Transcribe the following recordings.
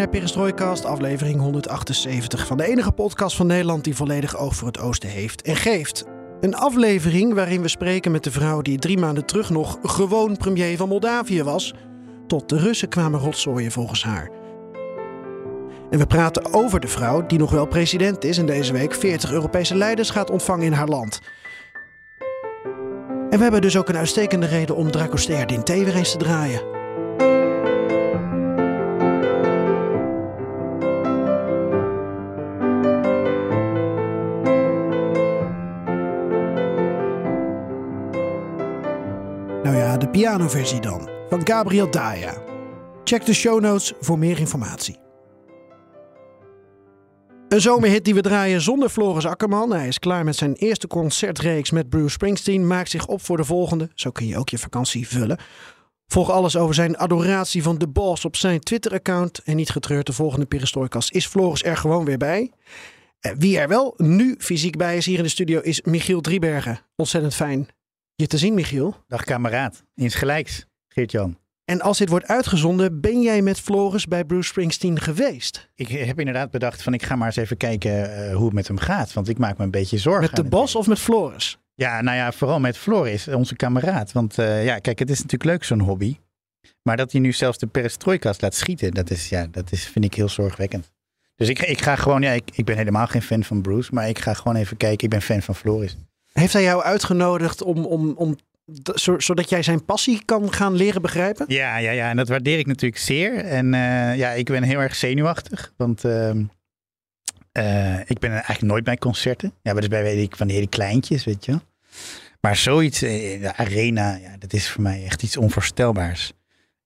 BNR Perestrooikast, aflevering 178 van de enige podcast van Nederland die volledig oog voor het oosten heeft en geeft. Een aflevering waarin we spreken met de vrouw die drie maanden terug nog gewoon premier van Moldavië was, tot de Russen kwamen rotzooien volgens haar. En we praten over de vrouw die nog wel president is en deze week 40 Europese leiders gaat ontvangen in haar land. En we hebben dus ook een uitstekende reden om Draco Sterdin thee weer eens te draaien. De pianoversie dan, van Gabriel Daya. Check de show notes voor meer informatie. Een zomerhit die we draaien zonder Floris Akkerman. Hij is klaar met zijn eerste concertreeks met Bruce Springsteen. Maakt zich op voor de volgende. Zo kun je ook je vakantie vullen. Volg alles over zijn adoratie van de boss op zijn Twitter-account. En niet getreurd, de volgende Perestroikas is Floris er gewoon weer bij. Eh, Wie er wel nu fysiek bij is hier in de studio is Michiel Driebergen. Ontzettend fijn je te zien, Michiel. Dag kameraad, insgelijks, Geert-Jan. En als dit wordt uitgezonden, ben jij met Floris bij Bruce Springsteen geweest? Ik heb inderdaad bedacht van ik ga maar eens even kijken eh, hoe het met hem gaat. Want ik maak me een beetje zorgen. Met de bos of met Floris? Ja, nou ja, vooral met Floris, onze kameraad. Want eh, ja, kijk, het is natuurlijk leuk zo'n hobby. Maar dat hij nu zelfs de perestrojkas laat schieten, dat, is, ja, dat is, vind ik heel zorgwekkend. Dus ik, ik ga gewoon, ja, ik, ik ben helemaal geen fan van Bruce. Maar ik ga gewoon even kijken, ik ben fan van Floris. Heeft hij jou uitgenodigd om, om, om, zodat jij zijn passie kan gaan leren begrijpen? Ja, ja, ja, en dat waardeer ik natuurlijk zeer. En eh, ja, ik ben heel erg zenuwachtig, want ehm, eh, ik ben eigenlijk nooit bij concerten. Ja, maar dus bij weet ik, van die hele kleintjes, weet je. Maar zoiets, eh, de arena, ja, dat is voor mij echt iets onvoorstelbaars.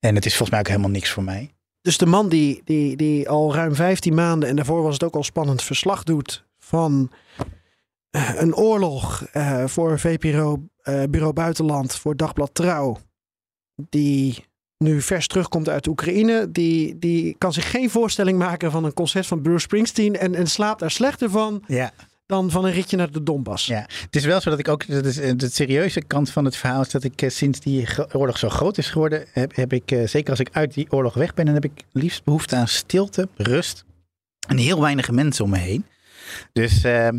En het is volgens mij ook helemaal niks voor mij. Dus de man die, die, die al ruim 15 maanden, en daarvoor was het ook al spannend, verslag doet van een oorlog eh, voor VPRO eh, Bureau Buitenland, voor Dagblad Trouw. Die nu vers terugkomt uit Oekraïne. Die, die kan zich geen voorstelling maken van een concert van Bruce Springsteen. En, en slaapt er slechter van Ja, dan van een ritje naar de Donbass. ja. Het is wel zo dat ik ook, dat is eh, de serieuze kant van het verhaal is dat ik eh, sinds die oorlog zo groot is geworden, heb, heb ik, eh, zeker als ik uit die oorlog weg ben, dan heb ik liefst behoefte aan stilte, rust en heel weinig mensen om me heen. Dus ehm,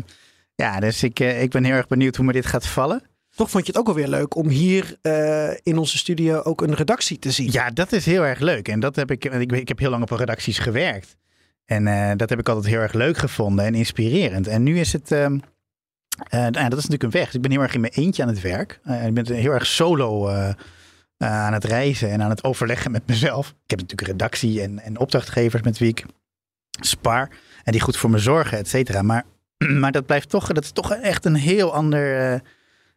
ja, dus ik, eh, ik ben heel erg benieuwd hoe me dit gaat vallen. Toch vond je het ook alweer leuk om hier eh, in onze studio ook een redactie te zien. Ja, dat is heel erg leuk. En dat heb ik, ik, ik heb heel lang op redacties gewerkt. En eh, dat heb ik altijd heel erg leuk gevonden en inspirerend. En nu is het, ehm, eh, nou dat is natuurlijk een weg. Dus ik ben heel erg in mijn eentje aan het werk. Ik ben heel erg solo aan het reizen en aan het overleggen met mezelf. Ik heb natuurlijk redactie en, en opdrachtgevers met wie ik spar. En die goed voor me zorgen, et cetera. Maar, maar dat blijft toch, dat is toch echt een heel ander, eh,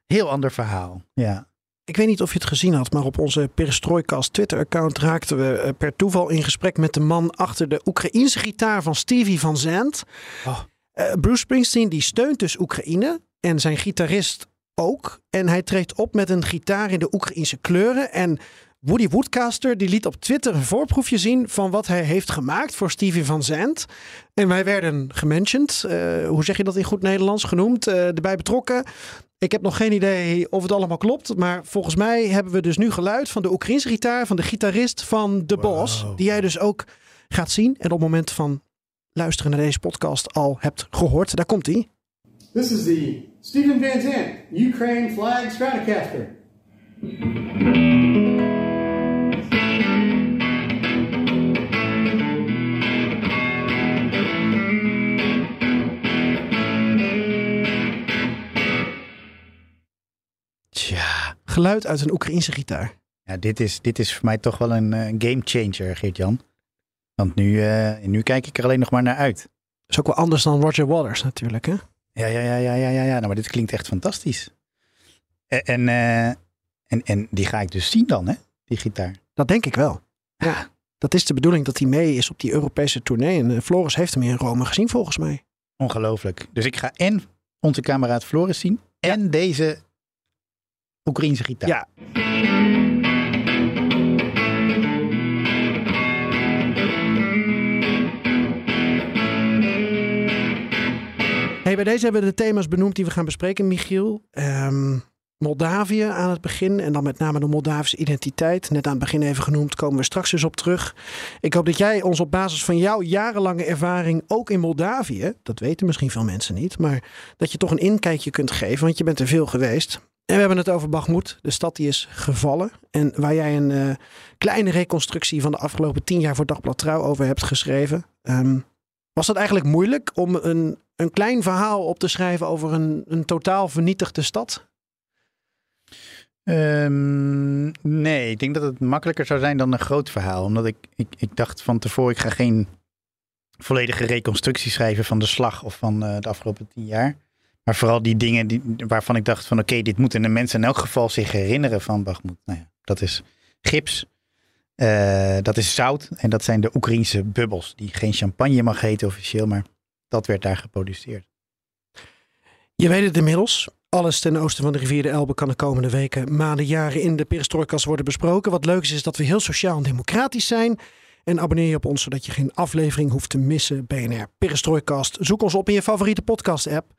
heel ander verhaal. Ja. Ik weet niet of je het gezien had, maar op onze Perestrooikast Twitter-account raakten we eh, per toeval in gesprek met de man achter de Oekraïense gitaar van Stevie van Zandt. Oh. Eh, Bruce Springsteen die steunt dus Oekraïne en zijn gitarist ook. En hij treedt op met een gitaar in de Oekraïense kleuren. En Woody Woodcaster die liet op Twitter een voorproefje zien van wat hij heeft gemaakt voor Stevie van Zandt. En wij werden gementiond, eh, hoe zeg je dat in goed Nederlands, genoemd, eh, erbij betrokken. Ik heb nog geen idee of het allemaal klopt. Maar volgens mij hebben we dus nu geluid van de Oekraïnse gitaar van de gitarist van The Boss. Die jij dus ook gaat zien. En op het moment van luisteren naar deze podcast al hebt gehoord. Daar komt hij. This is the Stephen Van Zandt Ukraine Flag Stratocaster. Geluid uit een Oekraïnse gitaar. Ja, dit is, dit is voor mij toch wel een uh, game changer, Geert-Jan. Want nu, uh, nu kijk ik er alleen nog maar naar uit. Dat is ook wel anders dan Roger Waters natuurlijk, hè? Ja, ja, ja, ja, ja, ja. ja. Nou, maar dit klinkt echt fantastisch. En, en, uh, en, en die ga ik dus zien dan, hè? Die gitaar. Dat denk ik wel. Ja. Dat is de bedoeling dat hij mee is op die Europese tournee. En Floris heeft hem in Rome gezien, volgens mij. Ongelooflijk. Dus ik ga en onze kameraad Floris zien en deze Oekraïnse gitaar. Ja. Hey, bij deze hebben we de thema's benoemd die we gaan bespreken, Michiel. Um, Moldavië aan het begin en dan met name de Moldavische identiteit. Net aan het begin even genoemd, komen we straks eens op terug. Ik hoop dat jij ons op basis van jouw jarenlange ervaring ook in Moldavië, dat weten misschien veel mensen niet, maar dat je toch een inkijkje kunt geven, want je bent er veel geweest. En we hebben het over Bagmoed, de stad die is gevallen. En waar jij een uh, kleine reconstructie van de afgelopen tien jaar voor Dagblad Trouw over hebt geschreven. Um, was het eigenlijk moeilijk om een, een klein verhaal op te schrijven over een, een totaal vernietigde stad? Um, nee, ik denk dat het makkelijker zou zijn dan een groot verhaal. Omdat ik, ik, ik dacht van tevoren, ik ga geen volledige reconstructie schrijven van de slag of van uh, de afgelopen tien jaar. Maar vooral die dingen die, waarvan ik dacht van oké, dit moeten de mensen in elk geval zich herinneren van Bagmoed. Nou ja, dat is gips, uh, dat is zout en dat zijn de Oekraïnse bubbels. Die geen champagne mag heten officieel, maar dat werd daar geproduceerd. Je weet het inmiddels. Alles ten oosten van de rivier de Elbe kan de komende weken, maanden, jaren in de perestrojkas worden besproken. Wat leuk is, is dat we heel sociaal en democratisch zijn. En abonneer je op ons, zodat je geen aflevering hoeft te missen. BNR Perestrojkast. Zoek ons op in je favoriete podcast-app.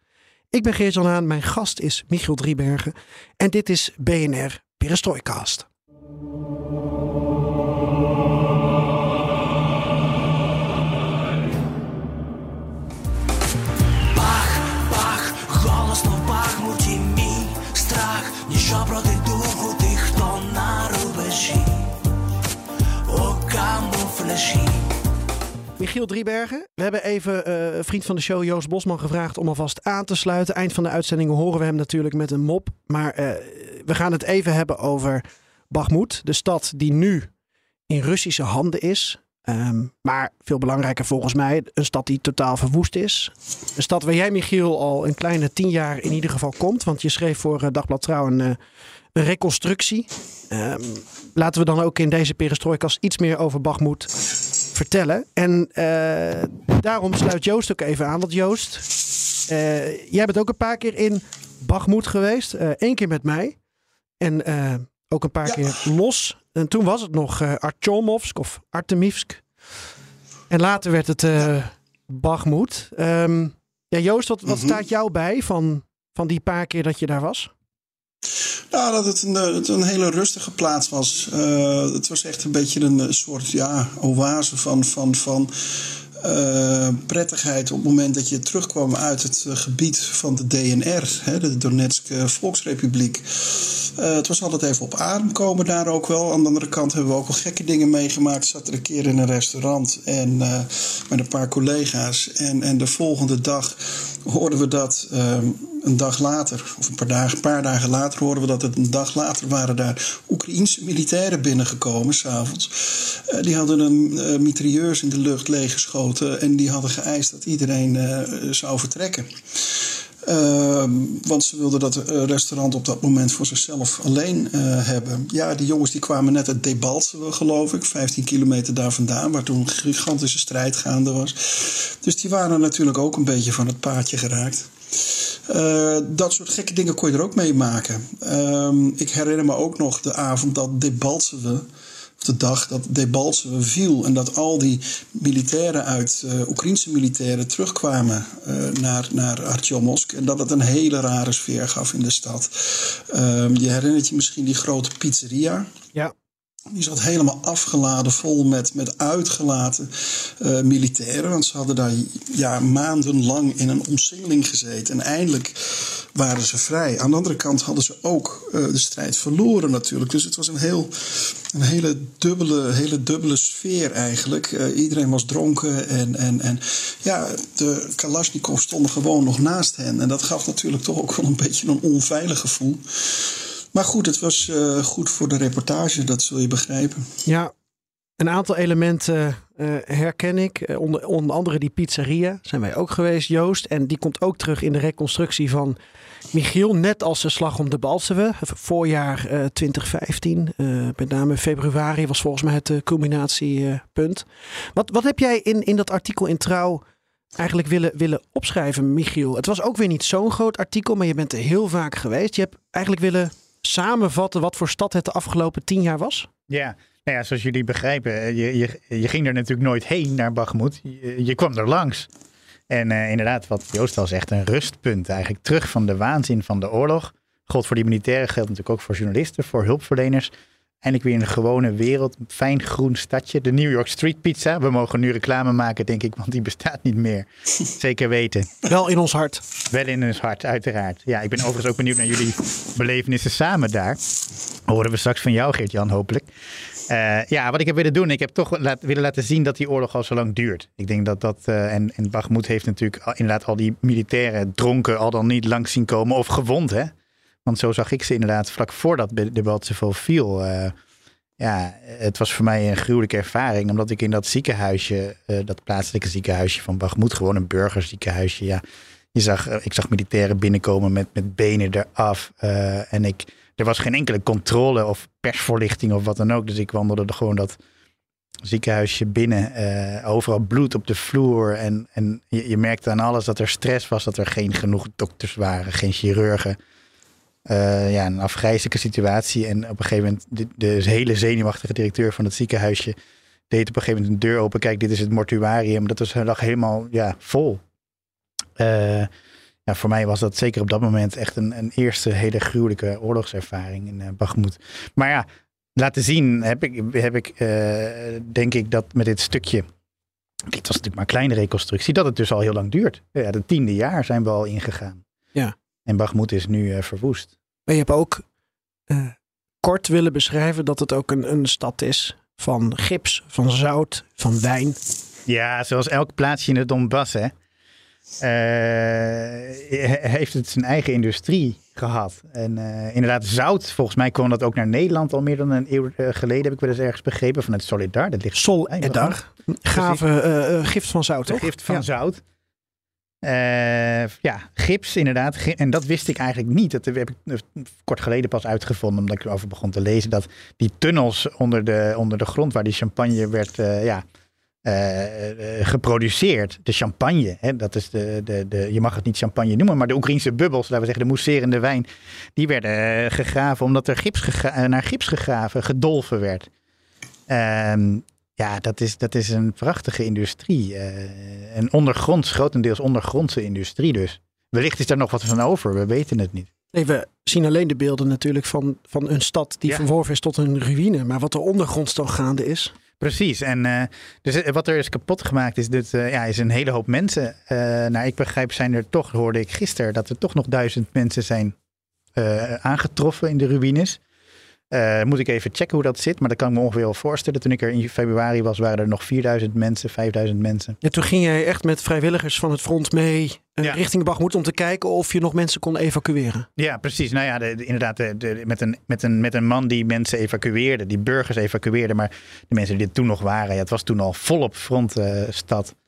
Ik ben Geert-Jan Haan, mijn gast is Michiel Driebergen. En dit is BNR Perestrojkast. що проти духу тих, хто на рубежі, у камуфляжі. Michiel Driebergen, we hebben even uh, vriend van de show Joost Bosman gevraagd om alvast aan te sluiten. Eind van de uitzending horen we hem natuurlijk met een mop. Maar uh, we gaan het even hebben over Bakhmut, de stad die nu in Russische handen is. Um, maar veel belangrijker volgens mij, een stad die totaal verwoest is. Een stad waar jij, Michiel, al een kleine tien jaar in ieder geval komt. Want je schreef voor uh, Dagblad Trouw een, uh, een reconstructie. Um, laten we dan ook in deze perestrojkas iets meer over Bagmoed vertellen. En uh, daarom sluit Joost ook even aan. Want Joost, jij bent ook een paar keer in Bagmoed geweest. Eén keer met mij. En ook een paar ja. keer los. En toen was het nog uh, Artyomovsk of Artemivsk. En later werd het uh, Bagmoed. Um, ja, Joost, wat, wat mm -hmm. staat jou bij van, van die paar keer dat je daar was? Nou, dat het een, het een hele rustige plaats was. Uh, het was echt een beetje een soort ja, oase van, van, van uh, prettigheid op het moment dat je terugkwam uit het uh, gebied van de DNR, hè, de Donetske Volksrepubliek. Uh, het was altijd even op adem komen daar ook wel. Aan de andere kant hebben we ook wel gekke dingen meegemaakt. Zat er een keer in een restaurant en, met een paar collega's. En, en de volgende dag hoorden we dat een dag later, of een paar dagen, paar dagen later, hoorden we dat het een dag later waren daar Oekraïense militairen binnengekomen, s'avonds. Die hadden een mitrailleurs in de lucht leeggeschoten en die hadden geëist dat iedereen uh, zou vertrekken. Uh, want ze wilden dat restaurant op dat moment voor zichzelf alleen uh, hebben. Ja, die jongens die kwamen net uit Debaltseve, geloof ik, 15 kilometer daar vandaan, waar toen een gigantische strijd gaande was. Dus die waren natuurlijk ook een beetje van het paadje geraakt. Dat soort gekke dingen kon je er ook mee maken. Uh, ik herinner me ook nog de avond dat Debaltseve, of de dag dat Debaltseve viel en dat al die militairen uit, uh, Oekraïnse militairen, terugkwamen naar, naar Artyomovsk. En dat het een hele rare sfeer gaf in de stad. Ehm, je herinnert je misschien die grote pizzeria. Ja. Die zat helemaal afgeladen, vol met, met uitgelaten uh, militairen. Want ze hadden daar ja, maandenlang in een omsingeling gezeten. En eindelijk waren ze vrij. Aan de andere kant hadden ze ook uh, de strijd verloren natuurlijk. Dus het was een, heel, een hele, dubbele, hele dubbele sfeer eigenlijk. Uh, iedereen was dronken en, en, en ja, de Kalashnikov stonden gewoon nog naast hen. En dat gaf natuurlijk toch ook wel een beetje een onveilig gevoel. Maar goed, het was uh, goed voor de reportage, dat zul je begrijpen. Ja, een aantal elementen uh, herken ik. Uh, onder, onder andere die pizzeria zijn wij ook geweest, Joost. En die komt ook terug in de reconstructie van Michiel. Net als de slag om de Balsewe, voorjaar 2015. met name februari was volgens mij het culminatiepunt. wat, wat heb jij in, in dat artikel in Trouw eigenlijk willen, willen opschrijven, Michiel? Het was ook weer niet zo'n groot artikel, maar je bent er heel vaak geweest. Je hebt eigenlijk willen samenvatten wat voor stad het de afgelopen tien jaar was? Ja, nou ja, zoals jullie begrijpen, eh, je, je, je ging er natuurlijk nooit heen naar Bagmoed. Je, kwam er langs. En uh, inderdaad, wat Joost al zegt, een rustpunt eigenlijk. Terug van de waanzin van de oorlog. God voor die militairen geldt natuurlijk ook voor journalisten, voor hulpverleners. Eindelijk weer in een gewone wereld. Een fijn groen stadje. De New York Street Pizza. We mogen nu reclame maken, denk ik, want die bestaat niet meer. Zeker weten. Wel in ons hart. Wel in ons hart, uiteraard. Ja, ik ben overigens ook benieuwd naar jullie belevenissen samen daar. Horen we straks van jou, Geert-Jan, hopelijk. Uh, ja, wat ik heb willen doen, ik heb toch laat, willen laten zien dat die oorlog al zo lang duurt. Ik denk dat dat, uh, en, en Bagmoed heeft natuurlijk inderdaad al die militairen dronken al dan niet langs zien komen of gewond, hè. Want zo zag ik ze inderdaad vlak voordat de Baltsevo viel. Uh, ja, het was voor mij een gruwelijke ervaring. Omdat ik in dat ziekenhuisje, uh, dat plaatselijke ziekenhuisje van Bagmoed, gewoon een burgerziekenhuisje. Ja, je zag, uh, ik zag militairen binnenkomen met, met benen eraf. en ik, er was geen enkele controle of persvoorlichting of wat dan ook. Dus ik wandelde er gewoon dat ziekenhuisje binnen. overal bloed op de vloer. En, en je, je merkte aan alles dat er stress was. Dat er geen genoeg dokters waren, geen chirurgen. Uh, ja, een afgrijzelijke situatie. En op een gegeven moment, de, de, hele zenuwachtige directeur van het ziekenhuisje deed op een gegeven moment een deur open. Kijk, dit is het mortuarium. Dat was, lag helemaal ja, vol. Uh, ja, voor mij was dat zeker op dat moment echt een, een eerste hele gruwelijke oorlogservaring in uh, Bagmoed. Maar ja, laten zien heb ik, heb ik denk ik dat met dit stukje dit was natuurlijk maar een kleine reconstructie, dat het dus al heel lang duurt. Ja, de tiende jaar zijn we al ingegaan. Ja. En Bagmoed is nu uh, verwoest. Maar je hebt ook uh, kort willen beschrijven dat het ook een, een stad is van gips, van zout, van wijn. Ja, zoals elk plaatsje in het Donbass, hè. Uh, heeft het zijn eigen industrie gehad. En uh, inderdaad, zout, volgens mij kwam dat ook naar Nederland al meer dan een eeuw geleden, heb ik wel eens ergens begrepen, vanuit Solidar. Dat ligt Solidar, gave uh, gift van zout, toch? Gift van ja. zout. Uh, ja, gips inderdaad. En dat wist ik eigenlijk niet. Dat heb ik kort geleden pas uitgevonden, omdat ik erover begon te lezen. Dat die tunnels onder de, onder de grond waar die champagne werd uh, ja, geproduceerd. De champagne, hè, dat is de, de, de, je mag het niet champagne noemen, maar de Oekraïnse bubbels, laten we zeggen, de mousserende wijn, die werden gegraven omdat er gips naar gips gegraven, gedolven werd. Uh, ja, dat is, dat is een prachtige industrie. Uh, een ondergronds, grotendeels ondergrondse industrie dus. Wellicht is daar nog wat van over, we weten het niet. Nee, we zien alleen de beelden natuurlijk van, van een stad die ja. verworven is tot een ruïne. Maar wat er ondergronds dan gaande is. Precies, en uh, dus wat er is kapot gemaakt is, dit, uh, ja, is een hele hoop mensen. nou, ik begrijp, zijn er toch, hoorde ik gisteren, dat er toch nog duizend mensen zijn aangetroffen in de ruïnes. Uh, moet ik even checken hoe dat zit, maar dat kan ik me ongeveer wel voorstellen. Toen ik er in februari was, waren er nog 4000 mensen, 5000 mensen. Ja, toen ging jij echt met vrijwilligers van het front mee ja. richting Bagmoed om te kijken of je nog mensen kon evacueren. Ja, precies. Nou ja, de, de, inderdaad, de, met, een, met, een, met een man die mensen evacueerde, die burgers evacueerde, maar de mensen die er toen nog waren, ja, het was toen al volop frontstad. Uh,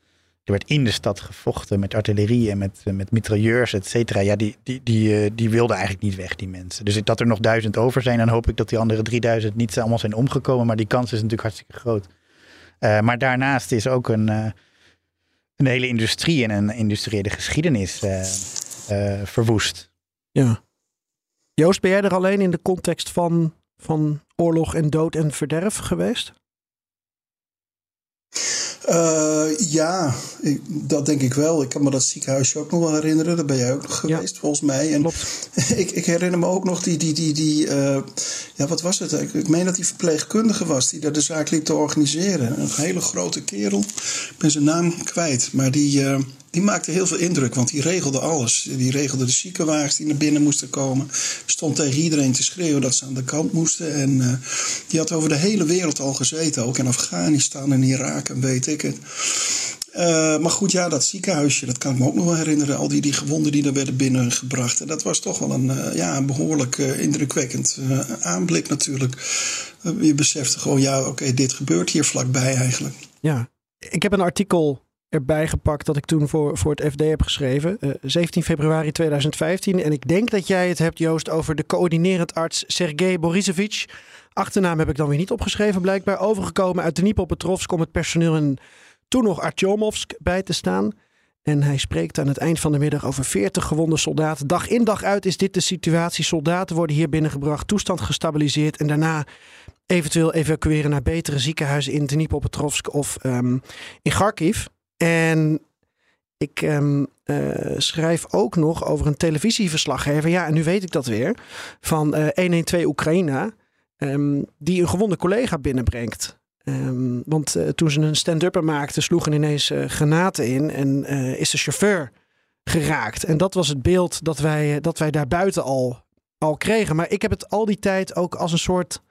er werd in de stad gevochten met artillerie en met, met mitrailleurs, et cetera. Ja, die, die, die, die wilden eigenlijk niet weg, die mensen. Dus dat er nog duizend over zijn, dan hoop ik dat die andere 3000 niet allemaal zijn omgekomen. Maar die kans is natuurlijk hartstikke groot. Uh, maar daarnaast is ook een, een hele industrie en een industriële geschiedenis verwoest. Ja. Joost, ben jij er alleen in de context van, van oorlog en dood en verderf geweest? Uh, ja, ik, dat denk ik wel. Ik kan me dat ziekenhuisje ook nog wel herinneren. Daar ben jij ook nog geweest, ja, volgens mij. En klopt. ik, ik, herinner me ook nog die, die, die, die uh, ja, wat was het? Ik, ik meen dat die verpleegkundige was die daar de zaak liep te organiseren. Een hele grote kerel. Ik ben zijn naam kwijt. Maar die, uh, die maakte heel veel indruk, want die regelde alles. Die regelde de ziekenwagens die naar binnen moesten komen. Stond tegen iedereen te schreeuwen dat ze aan de kant moesten. En uh, die had over de hele wereld al gezeten, ook in Afghanistan en Irak en weet ik het. Uh, maar goed, ja, dat ziekenhuisje, dat kan ik me ook nog wel herinneren. Al die, die gewonden die er werden binnengebracht. En dat was toch wel een, uh, ja, behoorlijk indrukwekkend aanblik natuurlijk. je besefte gewoon, ja, oké, dit gebeurt hier vlakbij eigenlijk. Ja, ik heb een artikel erbij gepakt dat ik toen voor, voor het FD heb geschreven. 17 februari 2015. En ik denk dat jij het hebt, Joost, over de coördinerend arts Sergej Borisevich. Achternaam heb ik dan weer niet opgeschreven, blijkbaar. Overgekomen uit Dnipropetrovsk om het personeel in toen nog Artyomovsk bij te staan. En hij spreekt aan het eind van de middag over 40 gewonde soldaten. Dag in dag uit is dit de situatie. Soldaten worden hier binnengebracht, toestand gestabiliseerd en daarna eventueel evacueren naar betere ziekenhuizen in Dnipropetrovsk of um, in Kharkiv. En ik um, uh, schrijf ook nog over een televisieverslaggever. Ja, en nu weet ik dat weer. Van uh, 112 Oekraïne. Um, die een gewonde collega binnenbrengt. Um, want uh, toen ze een stand-upper maakten, sloegen ineens granaten in en is de chauffeur geraakt. En dat was het beeld dat wij, dat wij daar buiten al, al kregen. Maar ik heb het al die tijd ook als een soort.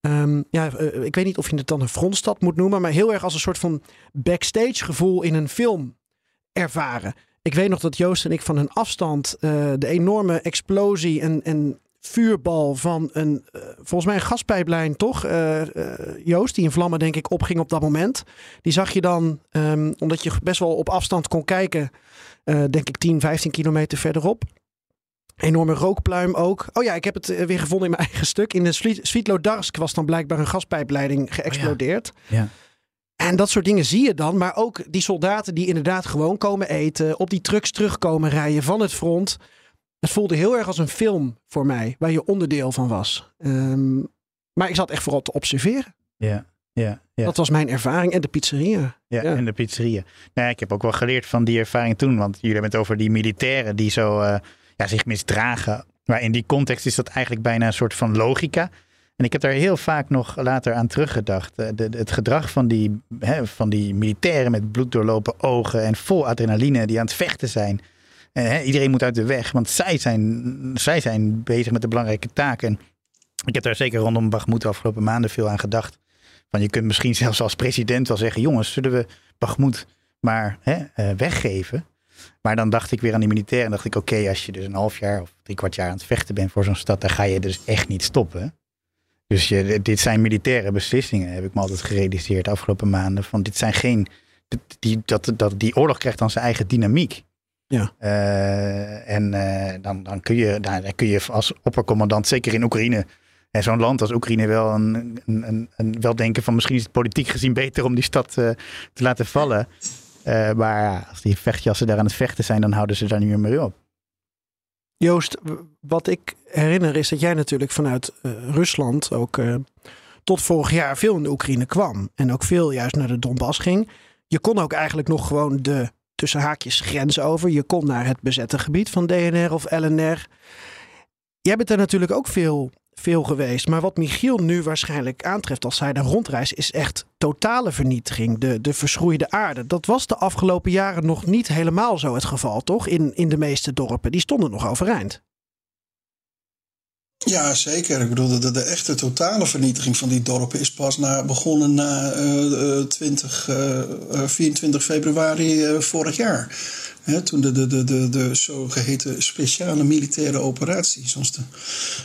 Um, ja, ik weet niet of je het dan een frontstad moet noemen, maar heel erg als een soort van backstage gevoel in een film ervaren. Ik weet nog dat Joost en ik van een afstand de enorme explosie en, en vuurbal van een, uh, volgens mij een gaspijplijn, toch? Joost, die in vlammen denk ik opging op dat moment. Die zag je dan, um, omdat je best wel op afstand kon kijken, denk ik 10, 15 kilometer verderop. Enorme rookpluim ook. Oh ja, ik heb het weer gevonden in mijn eigen stuk. In de Svitlodarsk was dan blijkbaar een gaspijpleiding geëxplodeerd. Oh ja. ja. En dat soort dingen zie je dan. Maar ook die soldaten die inderdaad gewoon komen eten. Op die trucks terugkomen rijden van het front. Het voelde heel erg als een film voor mij, waar je onderdeel van was. Um, maar ik zat echt vooral te observeren. Ja, ja, ja. Dat was mijn ervaring. En de pizzeria. Ja, ja. en de pizzeria. Nou, ik heb ook wel geleerd van die ervaring toen. Want jullie hebben het over die militairen die zo uh, ja, zich misdragen. Maar in die context is dat eigenlijk bijna een soort van logica. En ik heb daar heel vaak nog later aan teruggedacht. De, de, het gedrag van die, hè, van die militairen met bloeddoorlopen ogen en vol adrenaline die aan het vechten zijn. En, iedereen moet uit de weg, want zij zijn, zij zijn bezig met de belangrijke taken. Ik heb daar zeker rondom Bagmoed de afgelopen maanden veel aan gedacht. Van je kunt misschien zelfs als president wel zeggen: jongens, zullen we Bagmoed maar hè, uh, weggeven? Maar dan dacht ik weer aan die militairen. En dacht ik: oké, okay, als je dus een half jaar of drie kwart jaar aan het vechten bent voor zo'n stad, dan ga je dus echt niet stoppen. Dus je, dit zijn militaire beslissingen, heb ik me altijd gerealiseerd de afgelopen maanden. Van dit zijn geen. Die, dat, dat, die oorlog krijgt dan zijn eigen dynamiek. Ja. Uh, en uh, dan, dan, kun je, dan, dan kun je als oppercommandant, zeker in Oekraïne, en zo'n land als Oekraïne wel, een, een, een, wel denken van misschien is het politiek gezien beter om die stad uh, te laten vallen. Maar ja, als die vechtjassen daar aan het vechten zijn, dan houden ze daar niet meer mee op. Joost, wat ik herinner is dat jij natuurlijk vanuit Rusland ook tot vorig jaar veel in de Oekraïne kwam. En ook veel juist naar de Donbass ging. Je kon ook eigenlijk nog gewoon de tussen haakjes grens over. Je komt naar het bezette gebied van DNR of LNR. Jij bent er natuurlijk ook veel, veel geweest. Maar wat Michiel nu waarschijnlijk aantreft als hij daar rondreist, is echt totale vernietiging. De, de verschroeide aarde. Dat was de afgelopen jaren nog niet helemaal zo het geval, toch? In, in de meeste dorpen. Die stonden nog overeind. Ja, zeker. Ik bedoel, de, de, echte totale vernietiging van die dorpen is pas na, begonnen na uh, 20, uh, 24 februari uh, vorig jaar. Toen de, de, de, de, de zogeheten speciale militaire operatie, zoals de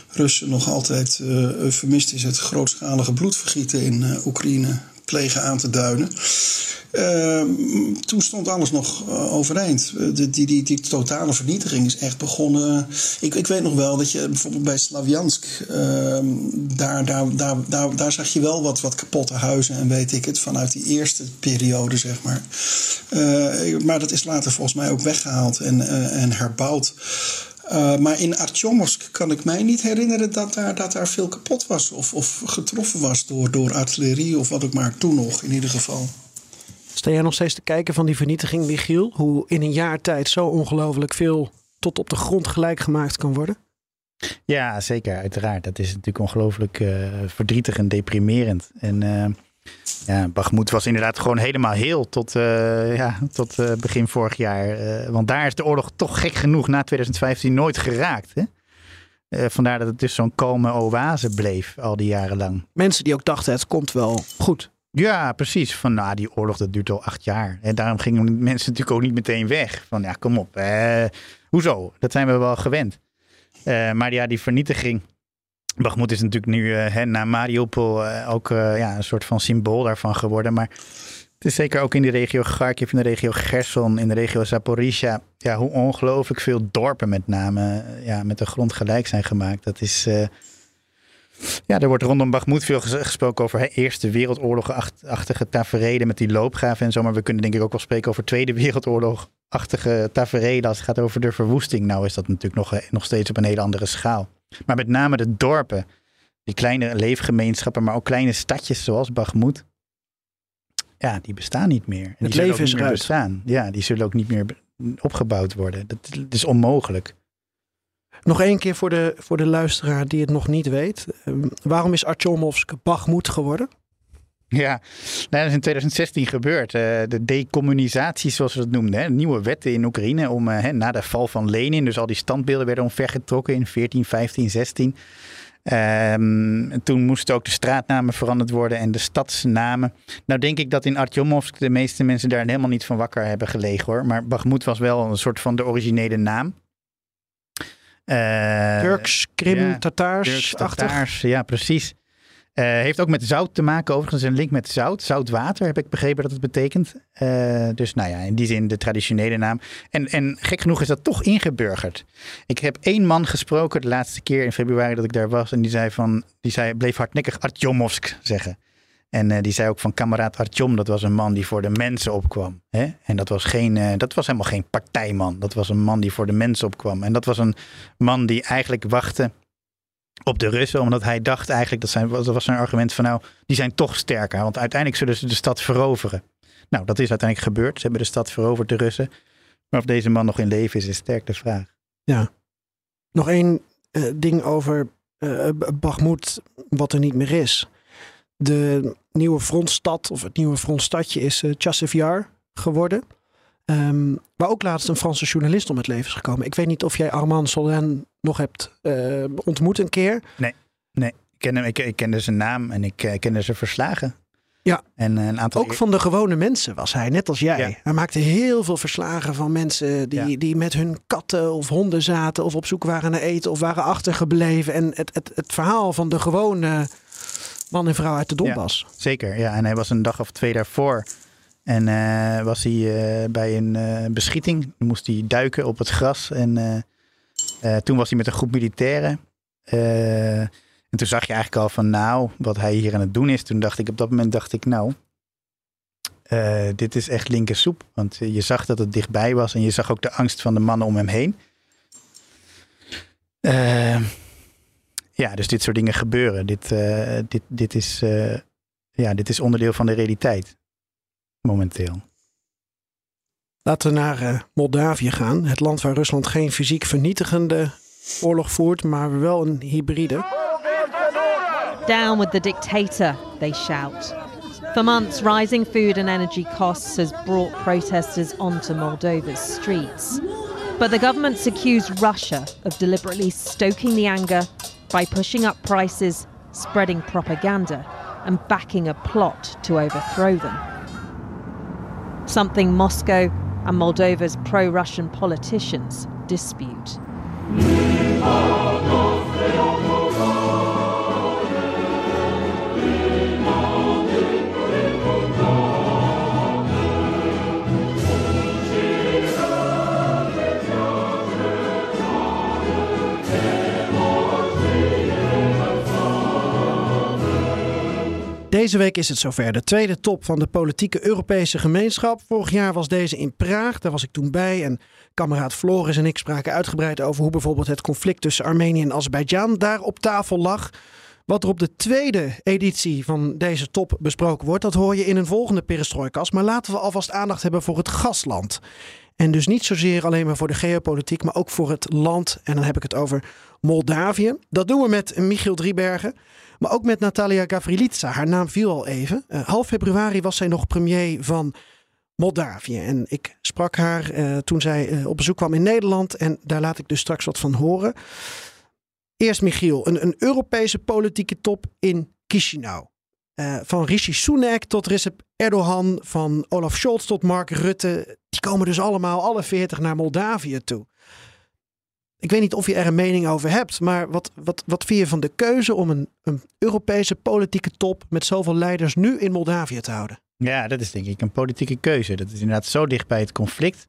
Russen nog altijd uh, vermist is, het grootschalige bloedvergieten in uh, Oekraïne plegen aan te duiden. Uh, toen stond alles nog uh, overeind. De, die, die, die, totale vernietiging is echt begonnen. Ik, ik weet nog wel dat je bijvoorbeeld bij Slavjansk. Uh, daar, daar, daar, daar, zag je wel wat, wat kapotte huizen en weet ik het. Vanuit die eerste periode, zeg maar. Eh, maar dat is later volgens mij ook weggehaald en, eh, en herbouwd. Uh, maar in Artyomovsk kan ik mij niet herinneren dat daar, dat daar veel kapot was. Of, of getroffen was door, door artillerie of wat ook maar toen nog in ieder geval. Sta jij nog steeds te kijken van die vernietiging, Michiel? Hoe in een jaar tijd zo ongelooflijk veel tot op de grond gelijk gemaakt kan worden? Ja, zeker, uiteraard. Dat is natuurlijk ongelooflijk uh, verdrietig en deprimerend. En uh, ja, Bagmoed was inderdaad gewoon helemaal heel tot, uh, ja, tot begin vorig jaar. want daar is de oorlog toch gek genoeg na 2015 nooit geraakt. Hè? vandaar dat het dus zo'n kalme oase bleef al die jaren lang. Mensen die ook dachten het komt wel goed Ja, precies. Van nou, die oorlog dat duurt al acht jaar. En daarom gingen mensen natuurlijk ook niet meteen weg. Van ja, kom op. Eh, hoezo? Dat zijn we wel gewend. Eh, maar ja, die vernietiging. Bakhmut is natuurlijk nu eh, na Mariupol eh, ook eh, ja, een soort van symbool daarvan geworden. Maar het is zeker ook in de regio Kharkiv, in de regio Gerson, in de regio Zaporizhia. Ja, hoe ongelooflijk veel dorpen met name ja, met de grond gelijk zijn gemaakt. Dat is... ja, er wordt rondom Bakhmut veel ges- gesproken over hè, Eerste Wereldoorlog-achtige met die loopgraven en zo. Maar we kunnen denk ik ook wel spreken over Tweede Wereldoorlog-achtige als het gaat over de verwoesting. Nou is dat natuurlijk nog, nog steeds op een hele andere schaal. Maar met name de dorpen, die kleine leefgemeenschappen, maar ook kleine stadjes zoals Bakhmut. Ja, die bestaan niet meer. En die Het zullen leven is eruit. bestaan. Ja, die zullen ook niet meer opgebouwd worden. Dat, dat is onmogelijk. Nog één keer voor de, voor de luisteraar die het nog niet weet. Ehm, waarom is Artyomovsk Bakhmut geworden? Ja, nou, dat is in 2016 gebeurd. Eh, de decommunisatie, zoals we dat noemden. Hè. Nieuwe wetten in Oekraïne om eh, hè, na de val van Lenin. Dus al die standbeelden werden omvergetrokken in 14, 15, 16. Ehm, en toen moesten ook de straatnamen veranderd worden en de stadsnamen. Nou denk ik dat in Artyomovsk de meeste mensen daar helemaal niet van wakker hebben gelegen hoor. Maar Bakhmut was wel een soort van de originele naam. Eh, Turks, Krim, ja, Tataars, Turks. Tataars, ja, precies. Eh, heeft ook met zout te maken, overigens een link met zout. Zoutwater heb ik begrepen dat het betekent. Eh, dus nou ja, in die zin de traditionele naam. En, en gek genoeg is dat toch ingeburgerd. Ik heb één man gesproken de laatste keer in februari dat ik daar was. En die zei van, die zei, bleef hardnekkig Artyomovsk zeggen. En eh, die zei ook van kameraad Artyom, dat was een man die voor de mensen opkwam. Hè? En dat was, geen, dat was helemaal geen partijman. Dat was een man die voor de mensen opkwam. En dat was een man die eigenlijk wachtte op de Russen, omdat hij dacht eigenlijk, dat, zijn, dat was zijn argument van nou, die zijn toch sterker. Want uiteindelijk zullen ze de stad veroveren. Nou, dat is uiteindelijk gebeurd. Ze hebben de stad veroverd, de Russen. Maar of deze man nog in leven is, is sterk de vraag. Nog één eh, ding over eh Bakhmut, wat er niet meer is. De nieuwe frontstad, of het nieuwe frontstadje, is Yar geworden. Ehm, waar ook laatst een Franse journalist om het leven is gekomen. Ik weet niet of jij Armand Solin nog hebt eh, ontmoet een keer. Ik, ken hem, ik, ik kende zijn naam en ik eh, kende zijn verslagen. Ja. En eh, een aantal Ook van de gewone mensen was hij, net als jij. Ja. Hij maakte heel veel verslagen van mensen die, Ja. die met hun katten of honden zaten of op zoek waren naar eten of waren achtergebleven. En het, het, het verhaal van de gewone man en vrouw uit de Donbass. Zeker, ja. En hij was een dag of twee daarvoor. En was hij bij een eh, beschieting. Moest hij duiken op het gras. En eh, toen was hij met een groep militairen. Eh, en toen zag je eigenlijk al van nou, wat hij hier aan het doen is. Toen dacht ik, op dat moment dacht ik nou, eh, dit is echt linker soep. Want je zag dat het dichtbij was. En je zag ook de angst van de mannen om hem heen. Ja, dus dit soort dingen gebeuren. Dit, dit, dit, is, ja, dit is onderdeel van de realiteit. Momenteel. Laten we naar eh, Moldavië gaan. Het land waar Rusland geen fysiek vernietigende oorlog voert, maar wel een hybride. Down with the dictator, they shout. For months, rising food and energy costs has brought protesters onto Moldova's streets. But the government's accused Russia of deliberately stoking the anger by pushing up prices, spreading propaganda, and backing a plot to overthrow them. Something Moscow and Moldova's pro Russian politicians dispute. Deze week is het zover. De tweede top van de politieke Europese gemeenschap. Vorig jaar was deze in Praag. Daar was ik toen bij. En kameraad Floris en ik spraken uitgebreid over hoe bijvoorbeeld het conflict tussen Armenië en Azerbeidzjan daar op tafel lag. Wat er op de tweede editie van deze top besproken wordt, dat hoor je in een volgende perestrojkast. Maar laten we alvast aandacht hebben voor het gastland. En dus niet zozeer alleen maar voor de geopolitiek, maar ook voor het land. En dan heb ik het over Moldavië. Dat doen we met Michiel Driebergen. Maar ook met Natalia Gavrilitsa. Haar naam viel al even. Eh, half februari was zij nog premier van Moldavië. En ik sprak haar eh, toen zij eh, op bezoek kwam in Nederland. En daar laat ik dus straks wat van horen. Eerst Michiel, een, een Europese politieke top in Chisinau. Van Rishi Sunak tot Recep Erdogan, van Olaf Scholz tot Mark Rutte. Die komen dus allemaal, alle veertig, naar Moldavië toe. Ik weet niet of je er een mening over hebt, maar wat, wat, wat vind je van de keuze om een, een Europese politieke top met zoveel leiders nu in Moldavië te houden? Ja, dat is denk ik een politieke keuze. Dat is inderdaad zo dicht bij het conflict.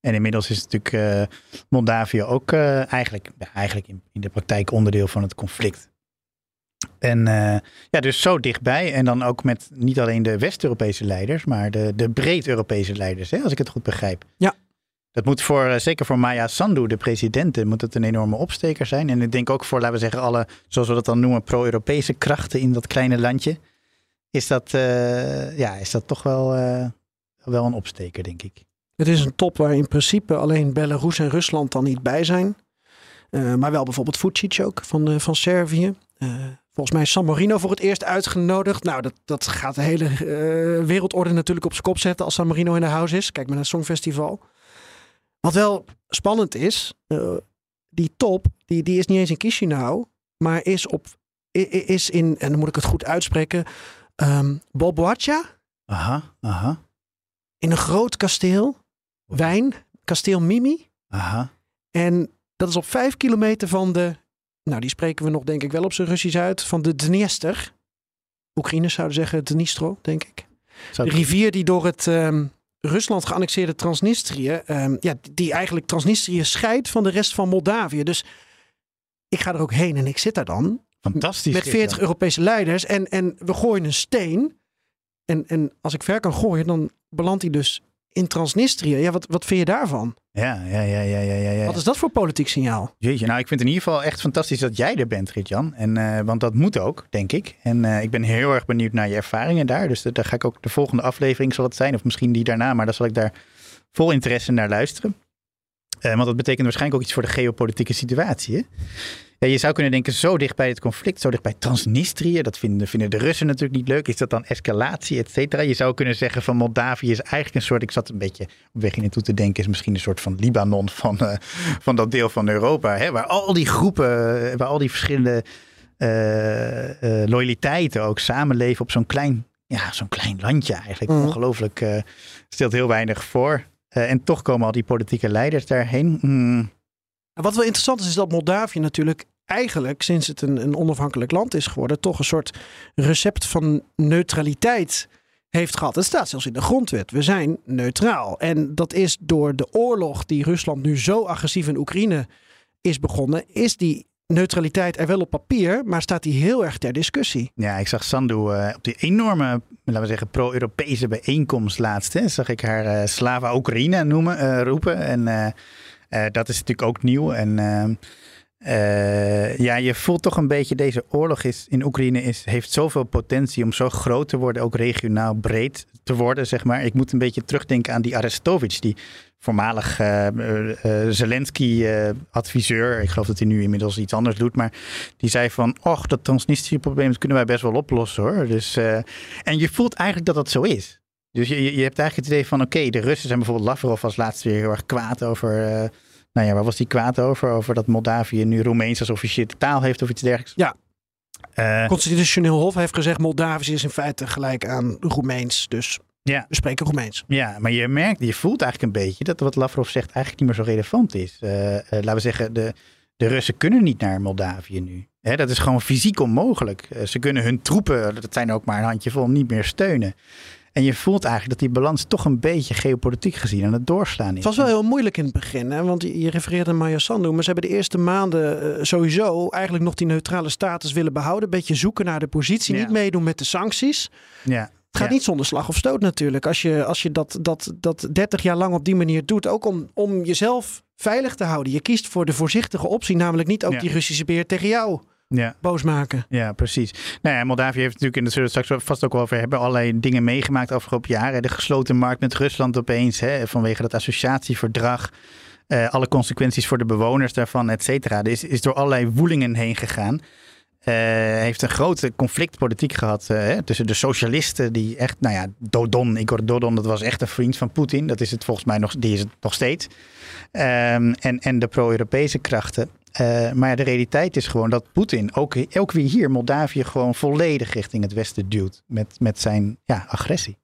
En inmiddels is natuurlijk uh, Moldavië ook uh, eigenlijk, eigenlijk in, in, de praktijk onderdeel van het conflict. En uh, ja, dus zo dichtbij. En dan ook met niet alleen de West-Europese leiders, maar de, de breed-Europese leiders, hè, als ik het goed begrijp. Ja. Dat moet voor, zeker voor Maya Sandu, de president, moet het een enorme opsteker zijn. En ik denk ook voor, laten we zeggen, alle, zoals we dat dan noemen, pro-Europese krachten in dat kleine landje. Is dat, ja, is dat toch wel, wel een opsteker, denk ik. Het is een top waar in principe alleen Belarus en Rusland dan niet bij zijn. Maar wel bijvoorbeeld Vucic ook van, van Servië. Volgens mij is San Marino voor het eerst uitgenodigd. Nou, dat, dat gaat de hele wereldorde natuurlijk op zijn kop zetten als San Marino in de house is. Kijk maar naar het Songfestival. Wat wel spannend is, die top, die, die is niet eens in Chisinau, maar is, op, is in, en dan moet ik het goed uitspreken, um, Boboacha. Aha, aha. In een groot kasteel wijn, kasteel Mimi. Aha. En dat is op vijf kilometer van de, nou die spreken we nog denk ik wel op zijn Russisch uit, van de Dniester. Oekraïners zouden zeggen Dnistro, denk ik. de rivier die door het um, Rusland geannexeerde Transnistrië, um, ja, die eigenlijk Transnistrië scheidt van de rest van Moldavië. Dus ik ga er ook heen en ik zit daar dan. Fantastisch. Met 40 Europese leiders en, en we gooien een steen. En, en als ik ver kan gooien, dan belandt hij dus in Transnistrië. Ja, wat, wat vind je daarvan? Ja, ja, ja, ja, ja, ja. Wat is dat voor politiek signaal? Jeetje, nou ik vind het in ieder geval echt fantastisch dat jij er bent, Ritjan. En, uh, want dat moet ook, denk ik. En uh, ik ben heel erg benieuwd naar je ervaringen daar. Dus daar ga ik ook de volgende aflevering zal het zijn. Of misschien die daarna, maar dan zal ik daar vol interesse naar luisteren. Uh, want dat betekent waarschijnlijk ook iets voor de geopolitieke situatie. Hè? Ja, je zou kunnen denken, zo dicht bij het conflict, zo dicht bij Transnistrië, dat vinden, vinden de Russen natuurlijk niet leuk. Is dat dan escalatie, et cetera? Je zou kunnen zeggen van Moldavië is eigenlijk een soort, ik zat een beetje op weg in toe te denken, is misschien een soort van Libanon van, uh, van dat deel van Europa. Hè? Waar al die groepen, waar al die verschillende uh, uh, loyaliteiten ook samenleven op zo'n klein, ja, zo'n klein landje eigenlijk. Mm. Ongelooflijk, stelt heel weinig voor. En toch komen al die politieke leiders daarheen. Mm. Wat wel interessant is, is dat Moldavië natuurlijk eigenlijk sinds het een, een onafhankelijk land is geworden, toch een soort recept van neutraliteit heeft gehad. Het staat zelfs in de grondwet. We zijn neutraal. En dat is door de oorlog die Rusland nu zo agressief in Oekraïne is begonnen, is die neutraliteit er wel op papier, maar staat die heel erg ter discussie. Ja, ik zag Sandu uh, op die enorme, laten we zeggen, pro-Europese bijeenkomst laatst. Hè, zag ik haar uh, Slava Oekraïne noemen, uh, roepen. En dat is natuurlijk ook nieuw. En ja, je voelt toch een beetje deze oorlog is, in Oekraïne is, heeft zoveel potentie om zo groot te worden, ook regionaal breed te worden, zeg maar. Ik moet een beetje terugdenken aan die Arestovich, die voormalig uh, uh, Zelensky-adviseur. ik geloof dat hij nu inmiddels iets anders doet, maar die zei van, och, dat Transnistrië-probleem kunnen wij best wel oplossen hoor. Dus, en je voelt eigenlijk dat dat zo is. Dus je, je hebt eigenlijk het idee van, oké, de Russen zijn bijvoorbeeld Lavrov als laatste weer heel erg kwaad over nou ja, waar was die kwaad over? Over dat Moldavië nu Roemeens als officiële taal heeft of iets dergelijks? Ja. Uh, Constitutioneel Hof heeft gezegd Moldavisch is in feite gelijk aan Roemeens. Dus ja. we spreken Roemeens. Ja, maar je merkt, je voelt eigenlijk een beetje dat wat Lavrov zegt eigenlijk niet meer zo relevant is. Uh, uh, laten we zeggen, de, de Russen kunnen niet naar Moldavië nu. Hè, dat is gewoon fysiek onmogelijk. ze kunnen hun troepen, dat zijn ook maar een handjevol, niet meer steunen. En je voelt eigenlijk dat die balans toch een beetje geopolitiek gezien aan het doorslaan is. Het was wel heel moeilijk in het begin, hè? want je refereerde aan Maya Sandu. Maar ze hebben de eerste maanden uh, sowieso eigenlijk nog die neutrale status willen behouden. Een beetje zoeken naar de positie, niet meedoen met de sancties. Ja. Het gaat niet zonder slag of stoot natuurlijk. Als je, als je dat, dat, dat 30 jaar lang op die manier doet, ook om, om jezelf veilig te houden. Je kiest voor de voorzichtige optie, namelijk niet ook die Russische beer tegen jou ja. boos maken. Ja, precies. Nou ja, Moldavië heeft natuurlijk, en dat zullen we straks vast ook wel over hebben, allerlei dingen meegemaakt afgelopen jaren. De gesloten markt met Rusland opeens, hè, vanwege dat associatieverdrag. Uh, alle consequenties voor de bewoners daarvan, et cetera. Er is, is door allerlei woelingen heen gegaan. Uh, heeft een grote conflictpolitiek gehad uh, tussen de socialisten die echt, nou ja, Dodon, Igor Dodon, dat was echt een vriend van Poetin. Dat is het volgens mij nog, die is het nog steeds. Um, en, en de pro-Europese krachten. Uh, maar de realiteit is gewoon dat Poetin ook, ook weer hier Moldavië gewoon volledig richting het westen duwt met, met zijn ja, agressie.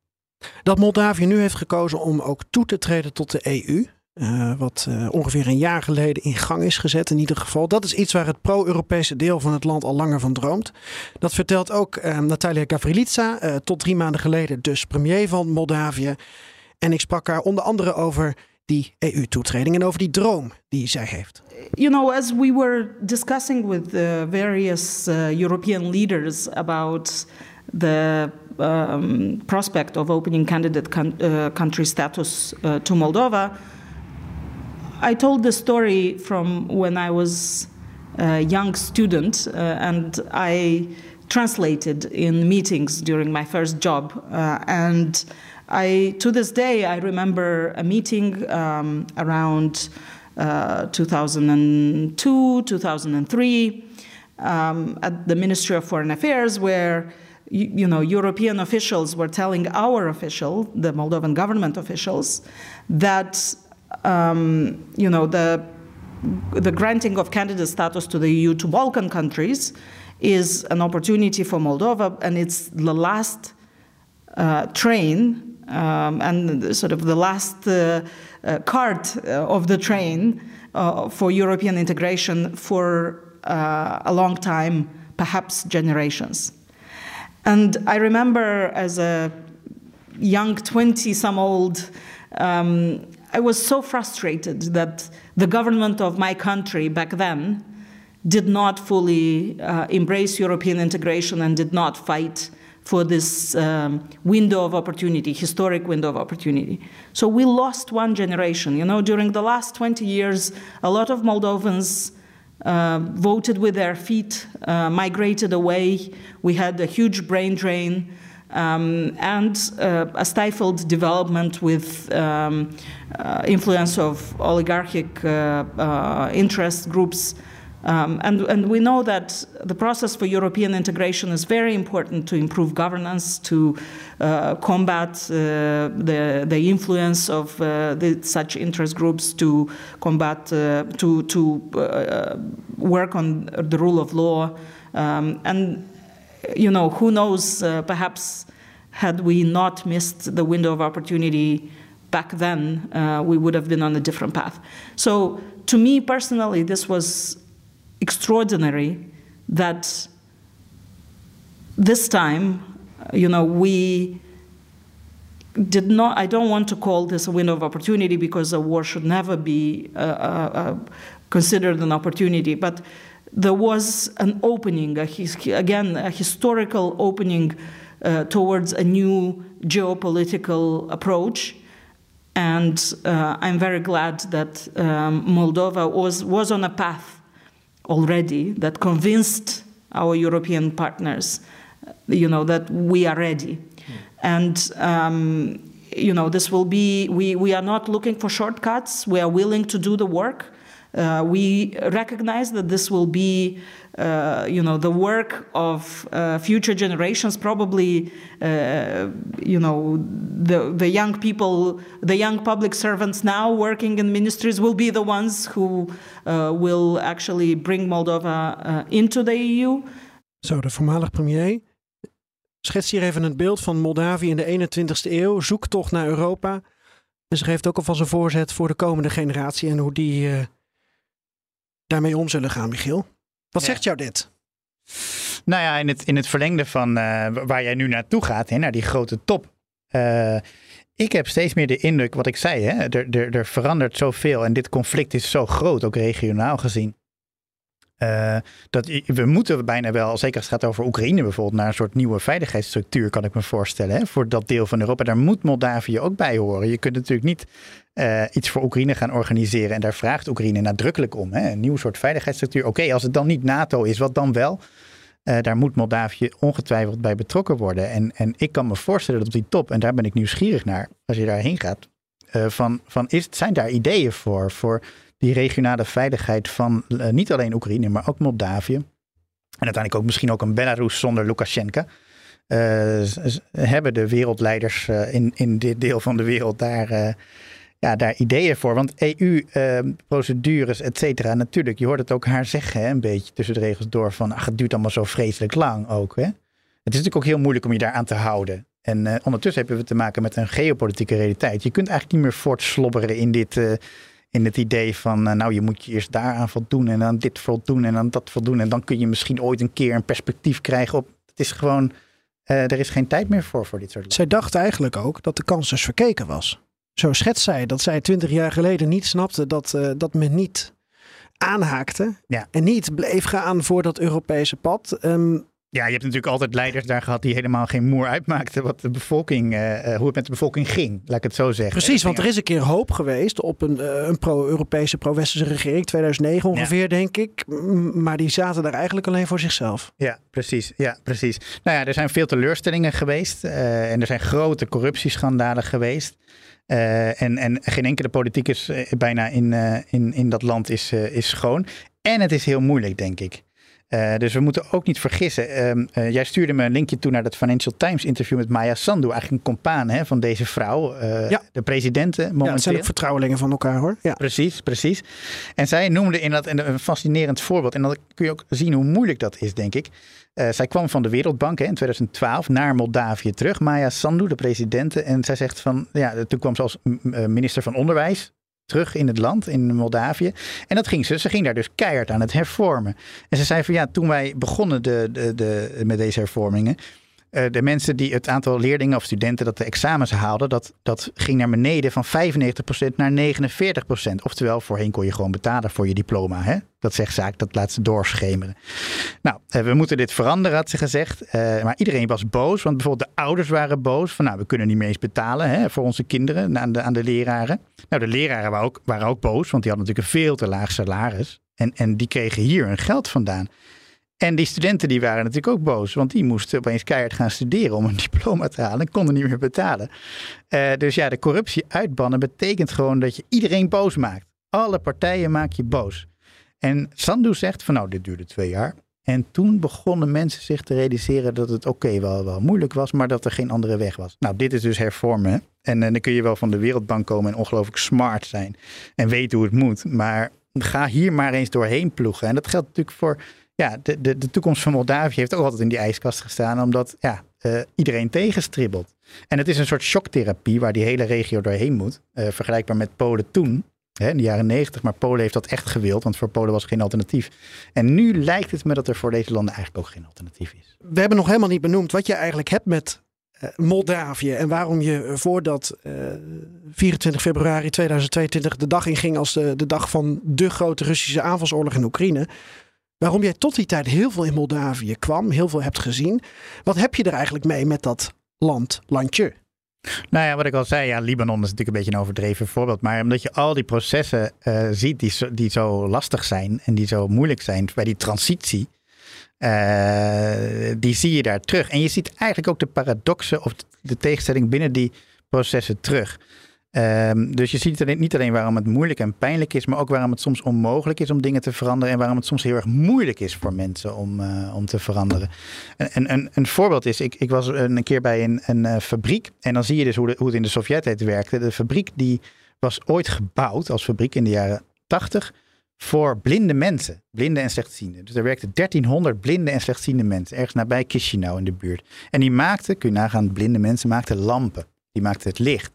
Dat Moldavië nu heeft gekozen om ook toe te treden tot de EU, uh, wat uh, ongeveer een jaar geleden in gang is gezet in ieder geval. Dat is iets waar het pro-Europese deel van het land al langer van droomt. Dat vertelt ook uh, Natalia Gavrilitsa, tot drie maanden geleden dus premier van Moldavië. En ik sprak haar onder andere over die EU-toetreding en over die droom die zij heeft. You know, as we were discussing with the various European leaders about the um, prospect of opening candidate country status to Moldova. I told the story from when I was a young student uh, and I translated in meetings during my first job. Uh, and I, to this day, I remember a meeting um, around uh, 2002, 2003 um, at the Ministry of Foreign Affairs where you, you know, European officials were telling our official, the Moldovan government officials, that um, you know, the, the granting of candidate status to the EU to Balkan countries is an opportunity for Moldova, and it's the last uh, train um, and sort of the last uh, uh, cart uh, of the train uh, for European integration for uh, a long time, perhaps generations. And I remember as a young 20 some old um, I was so frustrated that the government of my country back then did not fully uh, embrace European integration and did not fight for this um, window of opportunity, historic window of opportunity. So we lost one generation. You know, during the last 20 years, a lot of Moldovans uh, voted with their feet, uh, migrated away. We had a huge brain drain um, and uh, a stifled development with um, uh, influence of oligarchic uh, uh interest groups. Um, and, and we know that the process for European integration is very important to improve governance, to uh, combat uh, the, the influence of the, such interest groups, to combat, to, to work on the rule of law. Um, and you know, who knows, uh, perhaps had we not missed the window of opportunity back then, uh, we would have been on a different path. So, to me personally, this was extraordinary that this time, you know, we did not, I don't want to call this a window of opportunity because a war should never be uh, uh, uh considered an opportunity, but there was an opening, a, again, a historical opening uh, towards a new geopolitical approach. And uh, I'm very glad that um, Moldova was, was on a path already that convinced our European partners, you know, that we are ready. Mm. And um, you know, this will be, we, we are not looking for shortcuts. We are willing to do the work. Uh, we recognize that this will be, uh, you know, the work of uh, future generations. Probably, uh, you know, the the young people, the young public servants now working in ministries will be the ones who uh, will actually bring Moldova uh, into the EU. Zo, de voormalig premier schetst hier even een beeld van Moldavië in de 21ste eeuw, zoektocht naar Europa. En ze geeft ook alvast een voorzet voor de komende generatie en hoe die daarmee om zullen gaan, Michiel. Wat zegt jou dit? Nou ja, in het, in het verlengde van uh, waar jij nu naartoe gaat, hè, naar die grote top. Uh, ik heb steeds meer de indruk, wat ik zei, hè, er, er, er verandert zoveel en dit conflict is zo groot, ook regionaal gezien. Uh, dat we moeten bijna wel, zeker als het gaat over Oekraïne bijvoorbeeld, naar een soort nieuwe veiligheidsstructuur, kan ik me voorstellen. Hè, voor dat deel van Europa. Daar moet Moldavië ook bij horen. Je kunt natuurlijk niet uh, iets voor Oekraïne gaan organiseren. En daar vraagt Oekraïne nadrukkelijk om. Hè, een nieuw soort veiligheidsstructuur. Oké, als het dan niet NATO is, wat dan wel? Uh, daar moet Moldavië ongetwijfeld bij betrokken worden. En, en ik kan me voorstellen dat op die top, en daar ben ik nieuwsgierig naar, als je daarheen gaat, van, van is, zijn daar ideeën voor? Voor die regionale veiligheid van uh, niet alleen Oekraïne, maar ook Moldavië. En uiteindelijk ook misschien ook een Belarus zonder Lukashenko. Uh, hebben de wereldleiders uh, in, in dit deel van de wereld daar ja, daar ideeën voor. Want EU-procedures, et cetera, natuurlijk, je hoort het ook haar zeggen, hè, een beetje tussen de regels door van, ach, het duurt allemaal zo vreselijk lang ook. Hè? Het is natuurlijk ook heel moeilijk om je daaraan te houden. En ondertussen hebben we te maken met een geopolitieke realiteit. Je kunt eigenlijk niet meer voortslobberen in dit, in het idee van, uh, nou, je moet je eerst daaraan voldoen en dan dit voldoen en dan dat voldoen. En dan kun je misschien ooit een keer een perspectief krijgen op. Het is gewoon, er is geen tijd meer voor, voor dit soort Zij dacht eigenlijk ook dat de kans dus verkeken was. Zo schetst zij dat zij twintig jaar geleden niet snapte dat, dat men niet aanhaakte ja. en niet bleef gaan voor dat Europese pad. Um, ja, je hebt natuurlijk altijd leiders daar gehad die helemaal geen moer uitmaakten wat de bevolking, uh, hoe het met de bevolking ging, laat ik het zo zeggen. Precies, want er is een keer hoop geweest op een, uh, een pro-Europese, pro-Westerse regering, 2009 ongeveer, ja. denk ik. Maar die zaten daar eigenlijk alleen voor zichzelf. Ja, precies. Ja, precies. Nou ja, er zijn veel teleurstellingen geweest uh, en er zijn grote corruptieschandalen geweest. en, en geen enkele politiek is bijna in, in, in dat land is, is schoon. En het is heel moeilijk, denk ik. Uh, dus we moeten ook niet vergissen. Uh, uh, jij stuurde me een linkje toe naar dat Financial Times interview met Maya Sandu. Eigenlijk een compaan hè, van deze vrouw. Ja. De presidenten momenteel. Ja, het zijn ook vertrouwelingen van elkaar hoor. Ja. Precies, precies. En zij noemde in dat een fascinerend voorbeeld. En dan kun je ook zien hoe moeilijk dat is, denk ik. zij kwam van de Wereldbank hè, in 2012 naar Moldavië terug. Maya Sandu, de presidente. En zij zegt van, ja, toen kwam ze als minister van Onderwijs terug in het land, in Moldavië. En dat ging ze. Ze ging daar dus keihard aan het hervormen. En ze zei van ja, toen wij begonnen de, de, de, met deze hervormingen. Uh, de mensen die het aantal leerlingen of studenten dat de examens haalden, dat, dat ging naar beneden van 95% naar 49%. Oftewel, voorheen kon je gewoon betalen voor je diploma. Hè? Dat zegt zaak, dat laat ze doorschemeren. Nou, uh, we moeten dit veranderen, had ze gezegd. Uh, maar iedereen was boos, want bijvoorbeeld de ouders waren boos. Van nou, we kunnen niet meer eens betalen hè, voor onze kinderen aan de, aan de leraren. Nou, de leraren waren ook, waren ook boos, want die hadden natuurlijk een veel te laag salaris. En, en die kregen hier hun geld vandaan. En die studenten die waren natuurlijk ook boos, want die moesten opeens keihard gaan studeren om een diploma te halen en konden niet meer betalen. Uh, dus ja, de corruptie uitbannen betekent gewoon dat je iedereen boos maakt. Alle partijen maak je boos. En Sandu zegt van nou, dit duurde twee jaar. En toen begonnen mensen zich te realiseren dat het oké wel, wel moeilijk was, maar dat er geen andere weg was. Nou, dit is dus hervormen. En, en dan kun je wel van de Wereldbank komen en ongelooflijk smart zijn en weten hoe het moet. Maar ga hier maar eens doorheen ploegen. En dat geldt natuurlijk voor ja, de, de, de toekomst van Moldavië heeft ook altijd in die ijskast gestaan, omdat ja, uh, iedereen tegenstribbelt. En het is een soort shocktherapie waar die hele regio doorheen moet. Uh, vergelijkbaar met Polen toen, hè, in de jaren negentig. Maar Polen heeft dat echt gewild, want voor Polen was geen alternatief. En nu lijkt het me dat er voor deze landen eigenlijk ook geen alternatief is. We hebben nog helemaal niet benoemd wat je eigenlijk hebt met uh, Moldavië en waarom je voordat 24 februari 2022 de dag inging als de, de dag van de grote Russische aanvalsoorlog in Oekraïne Waarom jij tot die tijd heel veel in Moldavië kwam, heel veel hebt gezien. Wat heb je er eigenlijk mee met dat land, landje? Nou ja, wat ik al zei, ja, Libanon is natuurlijk een beetje een overdreven voorbeeld. Maar omdat je al die processen uh, ziet die zo, die zo lastig zijn en die zo moeilijk zijn bij die transitie, uh, die zie je daar terug. En je ziet eigenlijk ook de paradoxen of de tegenstelling binnen die processen terug. Um, dus je ziet niet alleen waarom het moeilijk en pijnlijk is, maar ook waarom het soms onmogelijk is om dingen te veranderen en waarom het soms heel erg moeilijk is voor mensen om, uh, om te veranderen. En, een, een voorbeeld is, ik, ik was een keer bij een, een uh, fabriek en dan zie je dus hoe, hoe het in de Sovjet-tijd werkte. De fabriek die was ooit gebouwd als fabriek in de jaren 80 voor blinde mensen, blinde en slechtziende. Dus er werkten 1300 blinde en slechtziende mensen, ergens nabij Chisinau in de buurt. En die maakten, kun je nagaan, blinde mensen maakten lampen. Die maakten het licht.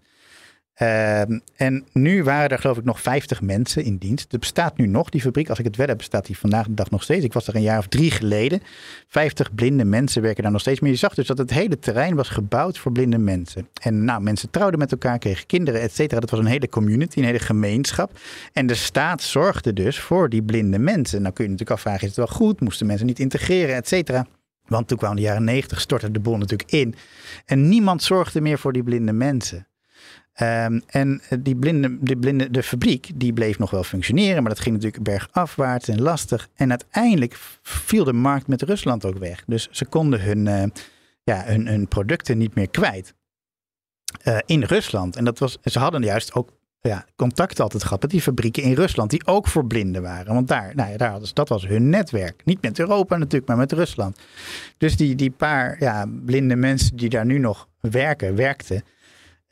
Uh, en nu waren er geloof ik nog 50 mensen in dienst. Het bestaat nu nog, die fabriek. Als ik het wel heb, bestaat die vandaag de dag nog steeds. Ik was er een jaar of drie geleden. 50 blinde mensen werken daar nog steeds. Maar je zag dus dat het hele terrein was gebouwd voor blinde mensen. En nou, mensen trouwden met elkaar, kregen kinderen, et cetera. Dat was een hele community, een hele gemeenschap. En de staat zorgde dus voor die blinde mensen. Nou kun je natuurlijk afvragen, is het wel goed? Moesten mensen niet integreren, et cetera? Want toen kwamen de jaren 90, stortte de boel natuurlijk in. En niemand zorgde meer voor die blinde mensen. Um, en die blinde, die blinde, de fabriek die bleef nog wel functioneren, maar dat ging natuurlijk bergafwaarts en lastig. En uiteindelijk viel de markt met Rusland ook weg. Dus ze konden hun, uh, ja, hun, hun producten niet meer kwijt uh, in Rusland. En dat was, ze hadden juist ook ja, contact altijd gehad met die fabrieken in Rusland, die ook voor blinden waren. Want daar, nou ja, daar dat was hun netwerk. Niet met Europa natuurlijk, maar met Rusland. Dus die, die paar ja, blinde mensen die daar nu nog werken, werkten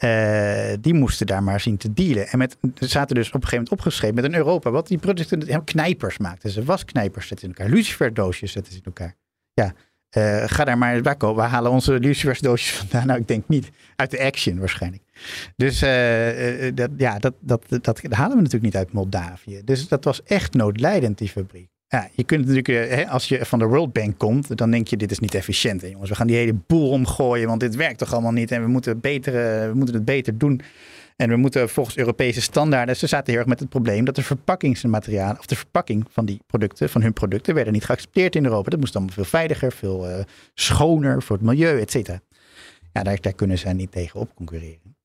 Uh, die moesten daar maar zien te dealen. En met, zaten dus op een gegeven moment opgeschreven met een Europa, wat die producten knijpers maakte. Ze wasknijpers zetten in elkaar, luciferdoosjes zetten ze in elkaar. Ja, uh, ga daar maar waar komen. We halen onze lucifersdoosjes vandaan. Nou, ik denk niet. Uit de action waarschijnlijk. Dus uh, dat, ja, dat, dat, dat halen we natuurlijk niet uit Moldavië. Dus dat was echt noodlijdend, die fabriek. Ja, je kunt natuurlijk, hè, als je van de World Bank komt, dan denk je, dit is niet efficiënt. Jongens, we gaan die hele boel omgooien, want dit werkt toch allemaal niet. En we moeten, beter, we moeten het beter doen. En we moeten volgens Europese standaarden. Ze zaten heel erg met het probleem dat de verpakkingsmateriaal, of de verpakking van die producten, van hun producten, werden niet geaccepteerd in Europa. Dat moest allemaal veel veiliger, veel uh, schoner voor het milieu, et cetera. Ja, daar, daar kunnen zij niet tegen op concurreren.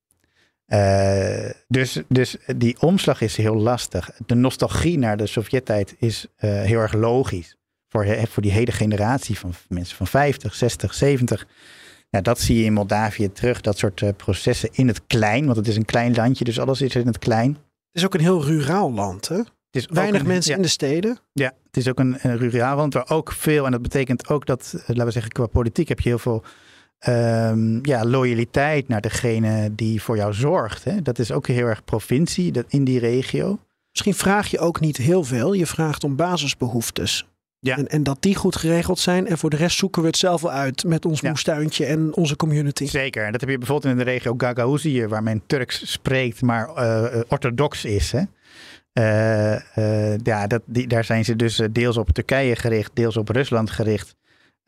Uh, dus, dus die omslag is heel lastig. De nostalgie naar de Sovjet-tijd is uh, heel erg logisch. Voor, voor die hele generatie van mensen van 50, 60, 70. Ja, dat zie je in Moldavië terug, dat soort uh, processen in het klein. Want het is een klein landje, dus alles is in het klein. Het is ook een heel ruraal land, hè? Het is Weinig een, mensen ja. in de steden. Ja, het is ook een, een ruraal land waar ook veel, en dat betekent ook dat, laten we zeggen, qua politiek heb je heel veel um, ja, loyaliteit naar degene die voor jou zorgt. Hè? Dat is ook heel erg provincie dat, in die regio. Misschien vraag je ook niet heel veel. Je vraagt om basisbehoeftes. Ja. En, en, dat die goed geregeld zijn. En voor de rest zoeken we het zelf wel uit met ons ja. moestuintje en onze community. Zeker. En dat heb je bijvoorbeeld in de regio Gagauzië, waar men Turks spreekt, maar uh, orthodox is. Hè? Uh, uh, ja, dat, die, daar zijn ze dus deels op Turkije gericht, deels op Rusland gericht.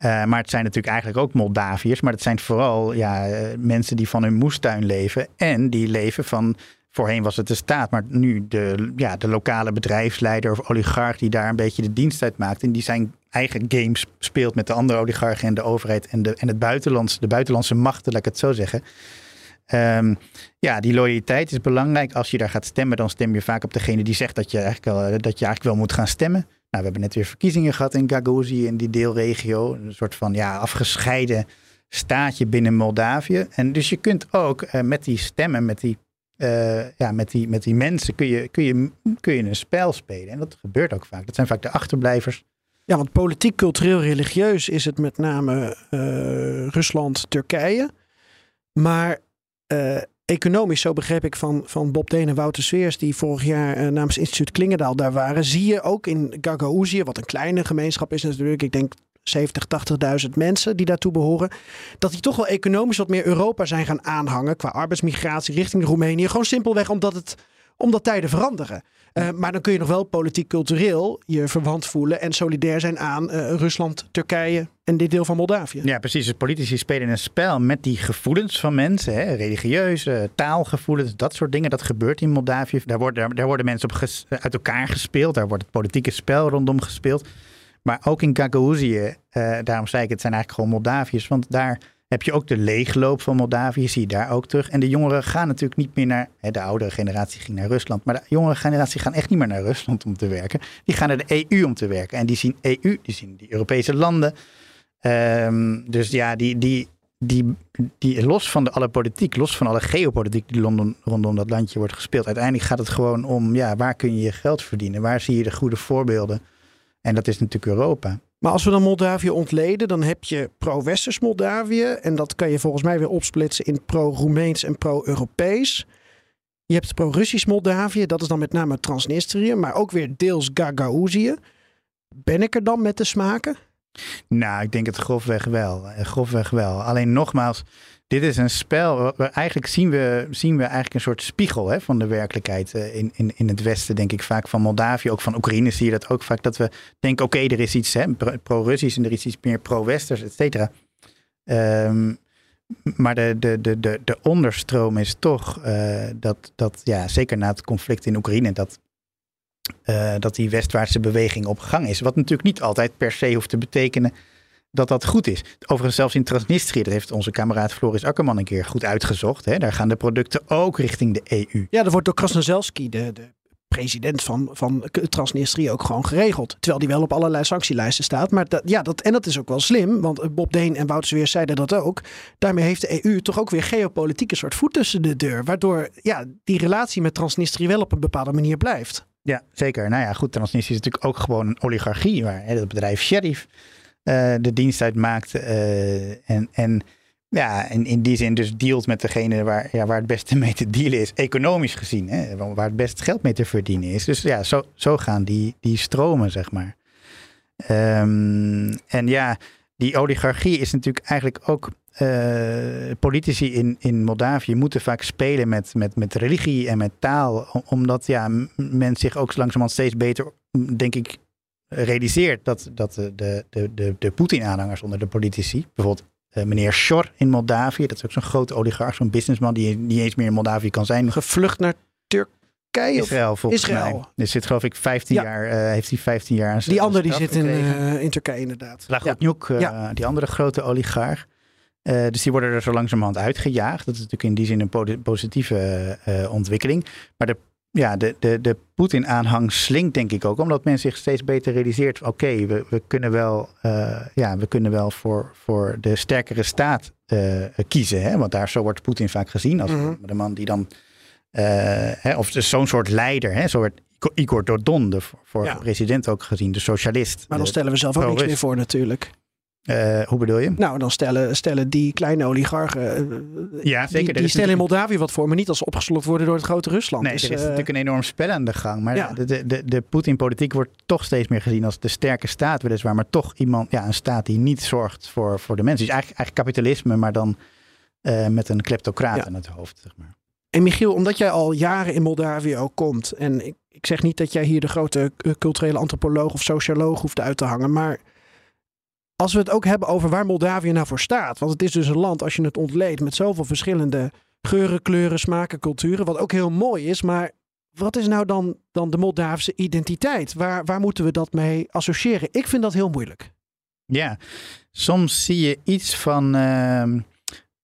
Uh, maar het zijn natuurlijk eigenlijk ook Moldaviërs. Maar het zijn vooral ja, mensen die van hun moestuin leven. En die leven van. Voorheen was het de staat, maar nu de, ja, de lokale bedrijfsleider of oligarch die daar een beetje de dienst uit maakt. En die zijn eigen games speelt met de andere oligarchen en de overheid en, de, en het buitenlandse, de buitenlandse machten, laat ik het zo zeggen. Um, ja, die loyaliteit is belangrijk. Als je daar gaat stemmen, dan stem je vaak op degene die zegt dat je eigenlijk wel, dat je eigenlijk wel moet gaan stemmen. Nou, we hebben net weer verkiezingen gehad in Gagauzië, in die deelregio. Een soort van ja, afgescheiden staatje binnen Moldavië. En dus je kunt ook uh, met die stemmen, met die, uh, ja, met die, met die mensen, kun je, kun, je, kun je een spel spelen. En dat gebeurt ook vaak. Dat zijn vaak de achterblijvers. Ja, want politiek, cultureel, religieus is het met name uh, Rusland, Turkije. Maar economisch, zo begreep ik van, van Bob Deen en Wouter Sveers, die vorig jaar uh, namens instituut Klingendaal daar waren, zie je ook in Gagauzië, wat een kleine gemeenschap is natuurlijk, ik denk 70, 80.000 mensen die daartoe behoren, dat die toch wel economisch wat meer Europa zijn gaan aanhangen qua arbeidsmigratie richting Roemenië. Gewoon simpelweg omdat, het, omdat tijden veranderen. Uh, maar dan kun je nog wel politiek-cultureel je verwant voelen en solidair zijn aan uh, Rusland, Turkije en dit deel van Moldavië. Ja, precies. Dus politici spelen een spel met die gevoelens van mensen, hè? religieuze, taalgevoelens, dat soort dingen. Dat gebeurt in Moldavië. Daar, wordt, daar, daar worden mensen op uit elkaar gespeeld. Daar wordt het politieke spel rondom gespeeld. Maar ook in Gagauzië, uh, daarom zei ik, het zijn eigenlijk gewoon Moldaviërs, want daar heb je ook de leegloop van Moldavië, zie je daar ook terug. En de jongeren gaan natuurlijk niet meer naar, hè, de oudere generatie ging naar Rusland, maar de jongere generatie gaan echt niet meer naar Rusland om te werken. Die gaan naar de EU om te werken. En die zien EU, die zien die Europese landen. Um, dus ja, die, die, die, die los van de, alle politiek, los van alle geopolitiek die rondom dat landje wordt gespeeld. Uiteindelijk gaat het gewoon om, ja, waar kun je je geld verdienen? Waar zie je de goede voorbeelden? En dat is natuurlijk Europa. Maar als we dan Moldavië ontleden, dan heb je pro-Westers Moldavië. En dat kan je volgens mij weer opsplitsen in pro-Roemeens en pro-Europees. Je hebt pro-Russisch Moldavië, dat is dan met name Transnistrië, maar ook weer deels Gagauzië. Ben ik er dan met de smaken? Nou, ik denk het grofweg wel. Grofweg wel. Alleen nogmaals, dit is een spel. Eigenlijk zien we, zien we eigenlijk een soort spiegel hè, van de werkelijkheid eh, in, in, in het Westen, denk ik vaak. Van Moldavië, ook van Oekraïne zie je dat ook vaak. Dat we denken, oké, er is iets pro-Russisch en er is iets meer pro-Westers, et cetera. Um, maar de, de, de, de, de onderstroom is toch uh, dat, dat, ja, zeker na het conflict in Oekraïne, dat, uh, dat die westwaartse beweging op gang is. Wat natuurlijk niet altijd per se hoeft te betekenen dat dat goed is. Overigens zelfs in Transnistrië, dat heeft onze kameraad Floris Akkerman een keer goed uitgezocht. Hè? Daar gaan de producten ook richting de EU. Ja, dat wordt door Krasnozelski, de, de president van, van Transnistrië, ook gewoon geregeld. Terwijl die wel op allerlei sanctielijsten staat. Maar dat, ja, dat, en dat is ook wel slim, want Bob Deen en Wouter Weer zeiden dat ook. Daarmee heeft de EU toch ook weer geopolitieke soort voet tussen de deur. Waardoor ja, die relatie met Transnistrië wel op een bepaalde manier blijft. Ja, zeker. Nou ja, goed, Transnistrië is natuurlijk ook gewoon een oligarchie. Waar hè, het bedrijf Sheriff de dienst uitmaakt. Uh, en, en Ja, en in die zin dus dealt met degene waar, ja, waar het beste mee te dealen is, economisch gezien. Hè, waar het best geld mee te verdienen is. Dus ja, zo, zo gaan die, die stromen, zeg maar. Ehm, en ja, die oligarchie is natuurlijk eigenlijk ook. Uh, politici in, in Moldavië moeten vaak spelen met, met, met religie en met taal. Omdat ja, men zich ook langzamerhand steeds beter, denk ik, realiseert dat, dat de, de, de, de Poetin-aanhangers onder de politici, bijvoorbeeld uh, meneer Shor in Moldavië, dat is ook zo'n grote oligarch, zo'n businessman die niet eens meer in Moldavië kan zijn. Gevlucht naar Turkije? Israël, volgens Israël. mij. Er zit geloof ik 15 Ja. jaar, eh, heeft hij 15 jaar aan Die andere die zit in, eh, in Turkije inderdaad. Lagotniuk, eh, Ja. die andere grote oligarch. Eh, dus die worden er zo langzamerhand uitgejaagd. Dat is natuurlijk in die zin een po- positieve eh, ontwikkeling. Maar de, ja, de, de, de Poetin-aanhang slinkt denk ik ook. Omdat men zich steeds beter realiseert. Oké, we, we kunnen wel, eh, ja, we kunnen wel voor, voor de sterkere staat eh, kiezen. Hè? Want daar zo wordt Poetin vaak gezien. Als Mhm. de man die dan... eh, hè, of dus zo'n soort leider. Hè? Zo wordt Igor Dodon, de voor, Ja. president ook gezien. De socialist. Maar dan stellen we zelf ook niks meer voor natuurlijk. Eh, hoe bedoel je? Nou, dan stellen, stellen die kleine oligarchen. eh, Ja, zeker. Die, stellen in Moldavië wat voor, maar niet als ze opgeslokt worden door het grote Rusland. Nee, Dus, er is eh, natuurlijk een enorm spel aan de gang. Maar Ja. de, de, de, de Poetin-politiek wordt toch steeds meer gezien als de sterke staat, weliswaar. Maar toch iemand, ja, een staat die niet zorgt voor, voor de mensen. Dus eigenlijk, eigenlijk kapitalisme, maar dan met een kleptocraat Ja. aan het hoofd. Zeg maar. En Michiel, omdat jij al jaren in Moldavië ook komt. En ik, ik zeg niet dat jij hier de grote culturele antropoloog of socioloog hoeft uit te hangen. Maar als we het ook hebben over waar Moldavië nou voor staat. Want het is dus een land, als je het ontleedt, met zoveel verschillende geuren, kleuren, smaken, culturen. Wat ook heel mooi is. Maar wat is nou dan, dan de Moldavische identiteit? Waar, waar moeten we dat mee associëren? Ik vind dat heel moeilijk. Ja, soms zie je iets van ehm,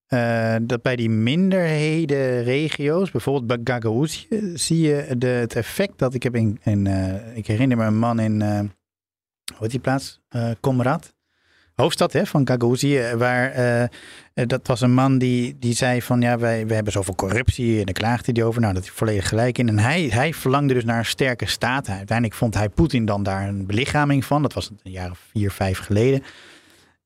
eh, dat bij die minderheden regio's, bijvoorbeeld bij Gagauzië, zie je de, het effect dat ik heb in, eh, ik herinner me een man in, eh, hoe heet die plaats? Comrad. Hoofdstad hè, van Gagauzië, waar eh, eh, dat was een man die, die zei van ja, wij, wij hebben zoveel corruptie en daar klaagde hij over. Nou, dat is volledig gelijk in. En hij, hij verlangde dus naar een sterke staat. Uiteindelijk vond hij Poetin dan daar een belichaming van. Dat was een jaar of vier, vijf geleden.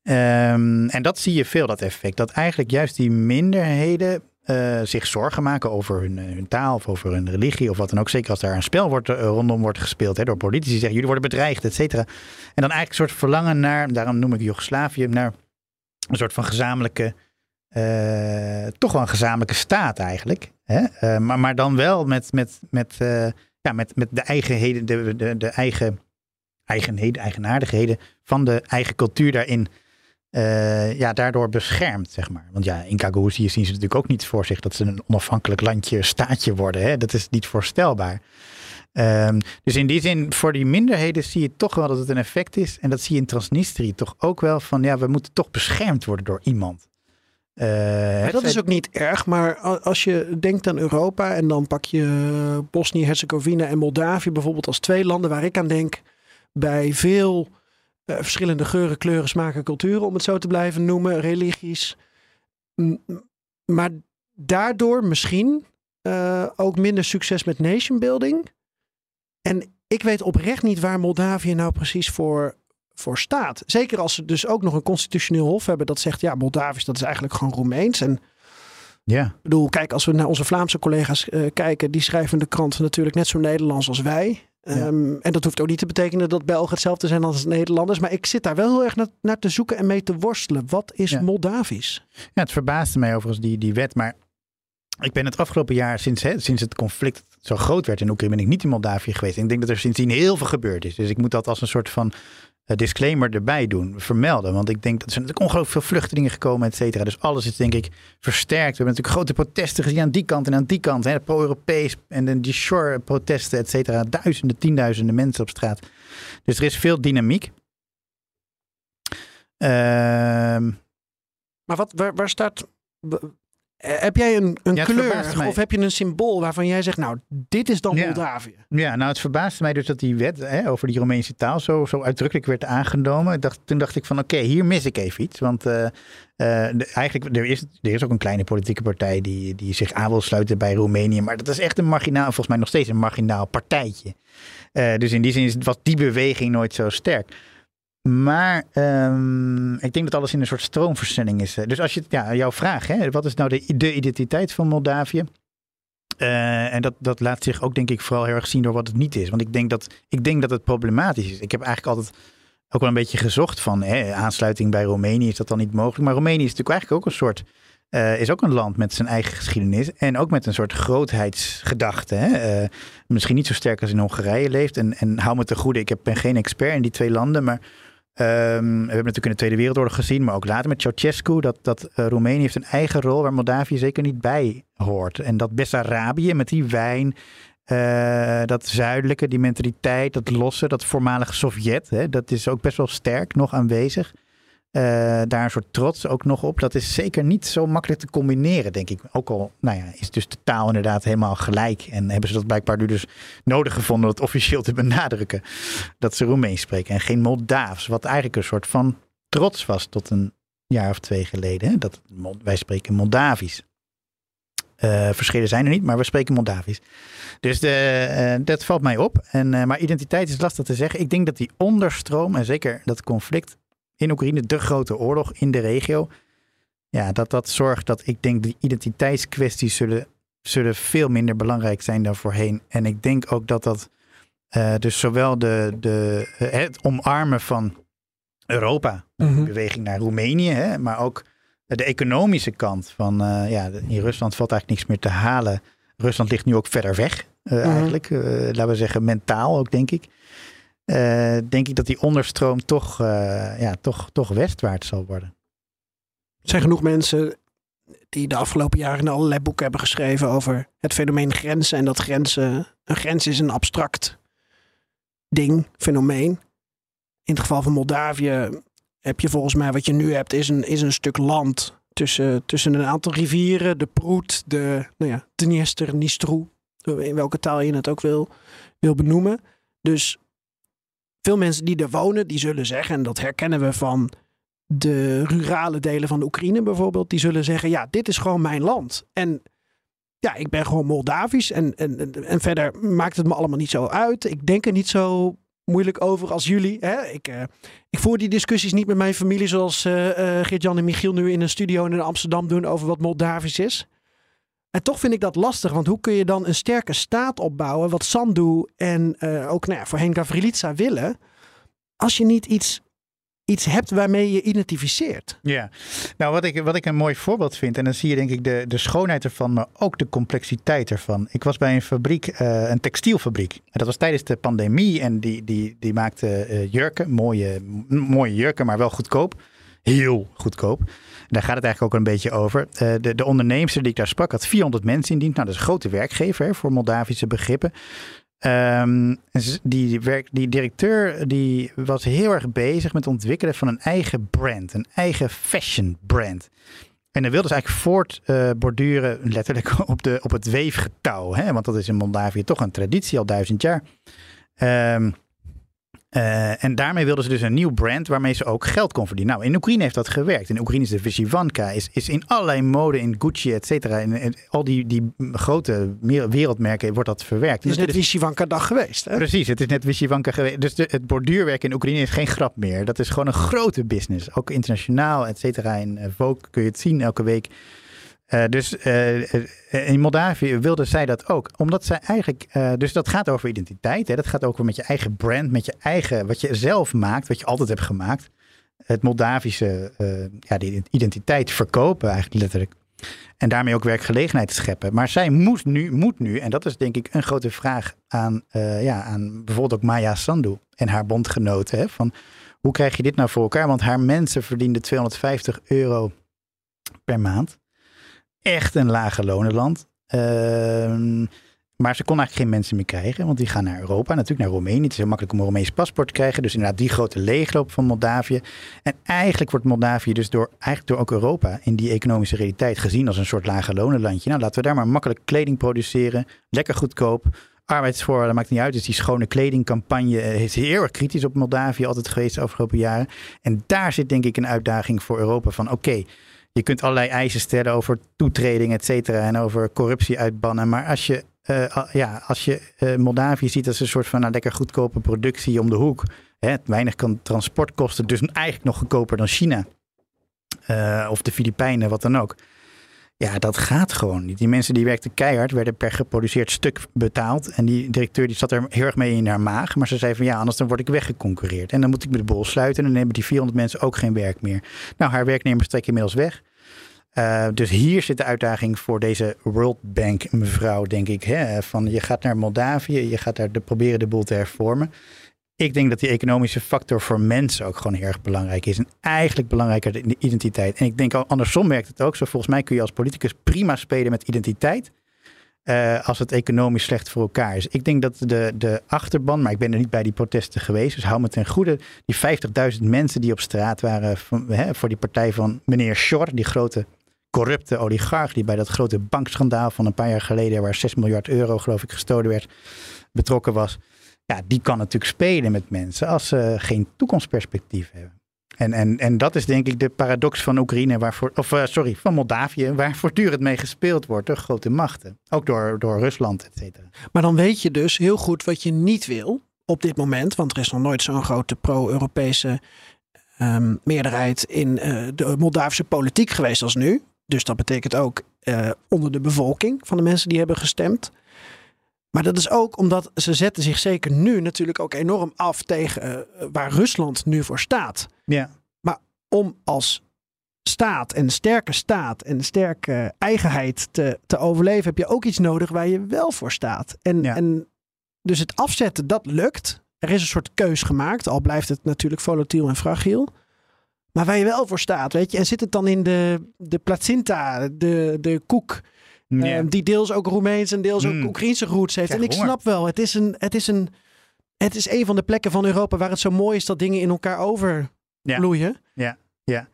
Ehm, en dat zie je veel, dat effect. Dat eigenlijk juist die minderheden eh, zich zorgen maken over hun, eh, hun taal of over hun religie of wat dan ook. Zeker als daar een spel wordt, eh, rondom wordt gespeeld hè, door politici. Zeggen jullie worden bedreigd, et cetera. En dan eigenlijk een soort verlangen naar, daarom noem ik Joegoslavië, naar een soort van gezamenlijke, toch wel een gezamenlijke staat eigenlijk. Hè? Maar, maar dan wel met, met, met, ja, met, met de eigenheden, de, de, de eigen eigenheden, eigenaardigheden van de eigen cultuur daarin. Eh, ja, daardoor beschermd, zeg maar. Want ja, in Gagauzië zien ze natuurlijk ook niet voor zich dat ze een onafhankelijk landje, staatje worden. Hè? Dat is niet voorstelbaar. Ehm, dus in die zin, voor die minderheden zie je toch wel dat het een effect is. En dat zie je in Transnistrië toch ook wel van, ja, we moeten toch beschermd worden door iemand. Eh, Maar dat is ook niet erg, maar als je denkt aan Europa en dan pak je eh, Bosnië-Herzegovina en Moldavië bijvoorbeeld als twee landen waar ik aan denk bij veel verschillende geuren, kleuren, smaken, culturen, om het zo te blijven noemen, religies. Maar daardoor misschien eh, ook minder succes met nation building. En ik weet oprecht niet waar Moldavië nou precies voor, voor staat. Zeker als ze dus ook nog een constitutioneel hof hebben dat zegt, ja, Moldavisch, dat is eigenlijk gewoon Roemeens. En ja. ik bedoel, kijk, als we naar onze Vlaamse collega's eh, kijken, die schrijven de krant natuurlijk net zo Nederlands als wij. Ehm, En dat hoeft ook niet te betekenen dat Belgen hetzelfde zijn als Nederlanders. Maar ik zit daar wel heel erg naar, naar te zoeken en mee te worstelen. Wat is Ja. Moldavisch? Ja, het verbaasde mij overigens, die, die wet. Maar ik ben het afgelopen jaar, sinds, hè, sinds het conflict zo groot werd in Oekraïne, ben ik niet in Moldavië geweest. En ik denk dat er sindsdien heel veel gebeurd is. Dus ik moet dat als een soort van disclaimer erbij doen, vermelden. Want ik denk dat er zijn natuurlijk ongelooflijk veel vluchtelingen gekomen, et cetera. Dus alles is denk ik versterkt. We hebben natuurlijk grote protesten gezien aan die kant en aan die kant. hè, Pro-Europees en de die shore-protesten, et cetera. Duizenden, tienduizenden mensen op straat. Dus er is veel dynamiek. Ehm Maar wat, waar staat. Eh, Heb jij een, een Ja, kleur of heb je een symbool waarvan jij zegt, nou, dit is dan Ja. Moldavië? Ja, nou het verbaasde mij dus dat die wet hè, over die Romeinse taal zo, zo uitdrukkelijk werd aangenomen. Ik dacht, toen dacht ik van oké, hier mis ik even iets. Want eh, eh, de- eigenlijk, er is, er is ook een kleine politieke partij die, die zich aan wil sluiten bij Roemenië. Maar dat is echt een marginaal, volgens mij nog steeds een marginaal partijtje. Dus in die zin was die beweging nooit zo sterk. Maar um, ik denk dat alles in een soort stroomversnelling is. Dus als je, ja, jouw vraag, hè, wat is nou de, de identiteit van Moldavië? Uh, en dat, dat laat zich ook, denk ik, vooral heel erg zien door wat het niet is. Want ik denk dat, ik denk dat het problematisch is. Ik heb eigenlijk altijd ook wel een beetje gezocht van hè, aansluiting bij Roemenië. Is dat dan niet mogelijk? Maar Roemenië is natuurlijk eigenlijk ook een soort. Uh, is ook een land met zijn eigen geschiedenis. En ook met een soort grootheidsgedachte. Hè? Misschien niet zo sterk als in Hongarije leeft. En, en hou me te goede, ik ben geen expert in die twee landen. Maar Um, we hebben natuurlijk in de Tweede Wereldoorlog gezien, maar ook later met Ceausescu, dat, dat uh, Roemenië heeft een eigen rol waar Moldavië zeker niet bij hoort. En dat Bessarabië met die wijn, uh, dat zuidelijke, die mentaliteit, dat losse, dat voormalige Sovjet, hè, dat is ook best wel sterk nog aanwezig. Uh, daar een soort trots ook nog op. Dat is zeker niet zo makkelijk te combineren, denk ik. Ook al nou ja, is dus de taal inderdaad helemaal gelijk. En hebben ze dat blijkbaar nu dus nodig gevonden om het officieel te benadrukken. Dat ze Roemeens spreken en geen Moldaafs. Wat eigenlijk een soort van trots was tot een jaar of twee geleden. Hè? Dat, wij spreken Moldavisch. Uh, verschillen zijn er niet, maar we spreken Moldavisch. Dus de, uh, dat valt mij op. En, maar identiteit is lastig te zeggen. Ik denk dat die onderstroom en zeker dat conflict in Oekraïne, de grote oorlog in de regio. Ja, dat dat zorgt dat ik denk de identiteitskwesties zullen, zullen veel minder belangrijk zijn dan voorheen. En ik denk ook dat dat uh, dus zowel de, de, het omarmen van Europa, mm -hmm. beweging naar Roemenië, hè, maar ook de economische kant van uh, ja, in Rusland valt eigenlijk niks meer te halen. Rusland ligt nu ook verder weg, uh, mm -hmm. eigenlijk. laten we zeggen mentaal ook, denk ik. Uh, denk ik dat die onderstroom toch, uh, ja, toch, toch westwaarts zal worden. Er zijn genoeg mensen die de afgelopen jaren allerlei boeken hebben geschreven over het fenomeen grenzen. En dat grenzen, een grens is een abstract ding, fenomeen. In het geval van Moldavië heb je volgens mij wat je nu hebt, is een, is een stuk land tussen, tussen een aantal rivieren. De Proet, de nou ja, Dniester, Nistru, in welke taal je het ook wil, wil benoemen. Dus veel mensen die er wonen, die zullen zeggen, en dat herkennen we van de rurale delen van de Oekraïne bijvoorbeeld, die zullen zeggen, ja, dit is gewoon mijn land. En ja, ik ben gewoon Moldavisch en, en, en verder maakt het me allemaal niet zo uit. Ik denk er niet zo moeilijk over als jullie. Hè? Ik, uh, ik voer die discussies niet met mijn familie zoals uh, uh, Geert-Jan en Michiel nu in een studio in Amsterdam doen over wat Moldavisch is. En toch vind ik dat lastig, want hoe kun je dan een sterke staat opbouwen, wat Sandu en uh, ook nou ja, voorheen Gavrilitsa willen, als je niet iets, iets hebt waarmee je identificeert? Ja, nou wat ik, wat ik een mooi voorbeeld vind, en dan zie je denk ik de, de schoonheid ervan, maar ook de complexiteit ervan. Ik was bij een fabriek, uh, een textielfabriek. En dat was tijdens de pandemie en die, die, die maakte uh, jurken, mooie, mooie jurken, maar wel goedkoop. Heel goedkoop. Daar gaat het eigenlijk ook een beetje over. Uh, de, de onderneemster die ik daar sprak had 400 mensen in dienst. Nou, dat is een grote werkgever hè, voor Moldavische begrippen. Um, die, werk, die directeur die was heel erg bezig met het ontwikkelen van een eigen brand. Een eigen fashion brand. En dan wilde ze eigenlijk voortborduren, uh, letterlijk op, de, op het weefgetouw. Hè? Want dat is in Moldavië toch een traditie, al duizend jaar. Um, Uh, en daarmee wilden ze dus een nieuw brand waarmee ze ook geld kon verdienen. Nou, in Oekraïne heeft dat gewerkt. In Oekraïne is de Vyshivanka, is, is in allerlei mode, in Gucci, et cetera. In, in, al die, die grote wereldmerken wordt dat verwerkt. Het is net Vyshivanka dag geweest, hè? Precies, het is net Vyshivanka geweest. Dus de, het borduurwerk in Oekraïne is geen grap meer. Dat is gewoon een grote business. Ook internationaal, et cetera. In uh, Vogue kun je het zien elke week. Uh, dus uh, in Moldavië wilde zij dat ook. Omdat zij eigenlijk. Dus dat gaat over identiteit. Hè? Dat gaat ook over met je eigen brand, met je eigen. wat je zelf maakt, wat je altijd hebt gemaakt. Het Moldavische. ja, die identiteit verkopen, eigenlijk letterlijk. En daarmee ook werkgelegenheid scheppen. Maar zij moet nu, moet nu, en dat is denk ik een grote vraag aan, ja, aan bijvoorbeeld ook Maya Sandu en haar bondgenoten. Hè? Van hoe krijg je dit nou voor elkaar? Want haar mensen verdienden 250 euro per maand echt een lage lonenland. Uh, maar ze kon eigenlijk geen mensen meer krijgen, want die gaan naar Europa, natuurlijk naar Roemenië. Het is heel makkelijk om een Roemeens paspoort te krijgen. Dus inderdaad die grote leegloop van Moldavië. En eigenlijk wordt Moldavië dus door, eigenlijk door ook Europa in die economische realiteit gezien als een soort lage lonenlandje. Nou, laten we daar maar makkelijk kleding produceren, lekker goedkoop. Arbeidsvoorwaarden maakt niet uit. Dus die schone kledingcampagne is heel erg kritisch op Moldavië altijd geweest de afgelopen jaren. En daar zit denk ik een uitdaging voor Europa van oké, je kunt allerlei eisen stellen over toetreding, et cetera, en over corruptie uitbannen. Maar als je, uh, ja, als je uh, Moldavië ziet als een soort van nou, lekker goedkope productie om de hoek. Hè, weinig kan transportkosten, dus eigenlijk nog goedkoper dan China. Uh, of de Filipijnen, wat dan ook. Ja, dat gaat gewoon niet. Die mensen die werkten keihard, werden per geproduceerd stuk betaald. En die directeur die zat er heel erg mee in haar maag. Maar ze zei van ja, anders dan word ik weggeconcureerd. En dan moet ik met de bol sluiten. En dan hebben die 400 mensen ook geen werk meer. Nou, haar werknemers trekken inmiddels weg. Uh, dus hier zit de uitdaging voor deze World Bank mevrouw, denk ik. Hè? Van je gaat naar Moldavië, je gaat daar de, proberen de boel te hervormen. Ik denk dat die economische factor voor mensen ook gewoon heel erg belangrijk is. En eigenlijk belangrijker dan de identiteit. En ik denk andersom werkt het ook zo. Volgens mij kun je als politicus prima spelen met identiteit. Uh, als het economisch slecht voor elkaar is. Ik denk dat de, de achterban, maar ik ben er niet bij die protesten geweest, dus hou me ten goede. Die 50.000 mensen die op straat waren hè, voor die partij van meneer Schor, die grote corrupte oligarch, die bij dat grote bankschandaal van een paar jaar geleden, waar 6 miljard euro geloof ik gestolen werd, betrokken was ja, die kan natuurlijk spelen met mensen als ze geen toekomstperspectief hebben. En, en, en dat is denk ik de paradox van Oekraïne, waarvoor, of uh, sorry, van Moldavië, waar voortdurend mee gespeeld wordt door grote machten. Ook door, door Rusland, et cetera. Maar dan weet je dus heel goed wat je niet wil op dit moment, want er is nog nooit zo'n grote pro-Europese um, meerderheid in uh, de Moldavische politiek geweest als nu. Dus dat betekent ook uh, onder de bevolking van de mensen die hebben gestemd. Maar dat is ook omdat ze zetten zich zeker nu natuurlijk ook enorm af tegen uh, waar Rusland nu voor staat. Ja. Maar om als staat en sterke staat en sterke eigenheid te, te overleven, heb je ook iets nodig waar je wel voor staat. En, ja. en dus het afzetten, dat lukt. Er is een soort keus gemaakt, al blijft het natuurlijk volatiel en fragiel. Maar waar je wel voor staat, weet je. En zit het dan in de, de placenta, de, de koek Ja. Ehm, die deels ook Roemeens en deels ook Mm. Oekraïnse roots heeft. Krijg en ik honger. snap wel, het is, een, het, is een, het is een van de plekken van Europa waar het zo mooi is dat dingen in elkaar overvloeien. Ja. Ja.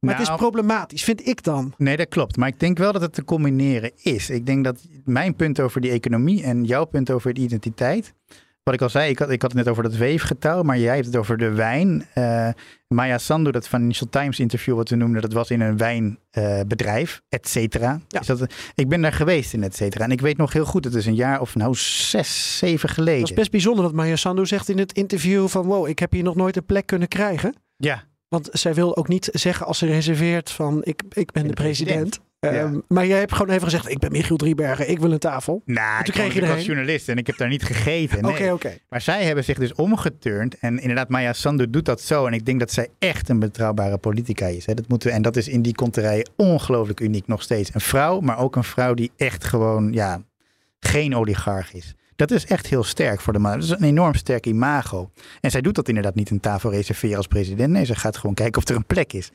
Maar het is Nou, problematisch, vind ik dan. Nee, dat klopt. Maar ik denk wel dat het te combineren is. Ik denk dat mijn punt over die economie en jouw punt over de identiteit. Wat ik al zei, ik had, ik had het net over dat weefgetouw, maar jij hebt het over de wijn. Eh, Maya Sandu, dat Financial Times interview wat we noemden, dat was in een wijnbedrijf, et cetera. Ja. Dat, ik ben daar geweest in et cetera. En ik weet nog heel goed, het is een jaar of nou zes, zeven geleden. Het is best bijzonder dat Maya Sandu zegt in het interview van wow, ik heb hier nog nooit een plek kunnen krijgen. Ja, Want zij wil ook niet zeggen als ze reserveert van ik, ik ben de, de president. Ehm. Maar jij hebt gewoon even gezegd, ik ben Michiel Driebergen, ik wil een tafel. nou, toen ik, kreeg je ik was journalist en ik heb daar niet gegeten. Oké, nee. oké. Maar zij hebben zich dus omgeturnd. En inderdaad, Maya Sandu doet dat zo. En ik denk dat zij echt een betrouwbare politica is. Hè. Dat moeten en dat is in die konterij ongelooflijk uniek nog steeds. Een vrouw, maar ook een vrouw die echt gewoon ja, geen oligarch is. Dat is echt heel sterk voor de man. Dat is een enorm sterk imago. En zij doet dat inderdaad niet een tafel reserveren als president. Nee, ze gaat gewoon kijken of er een plek is.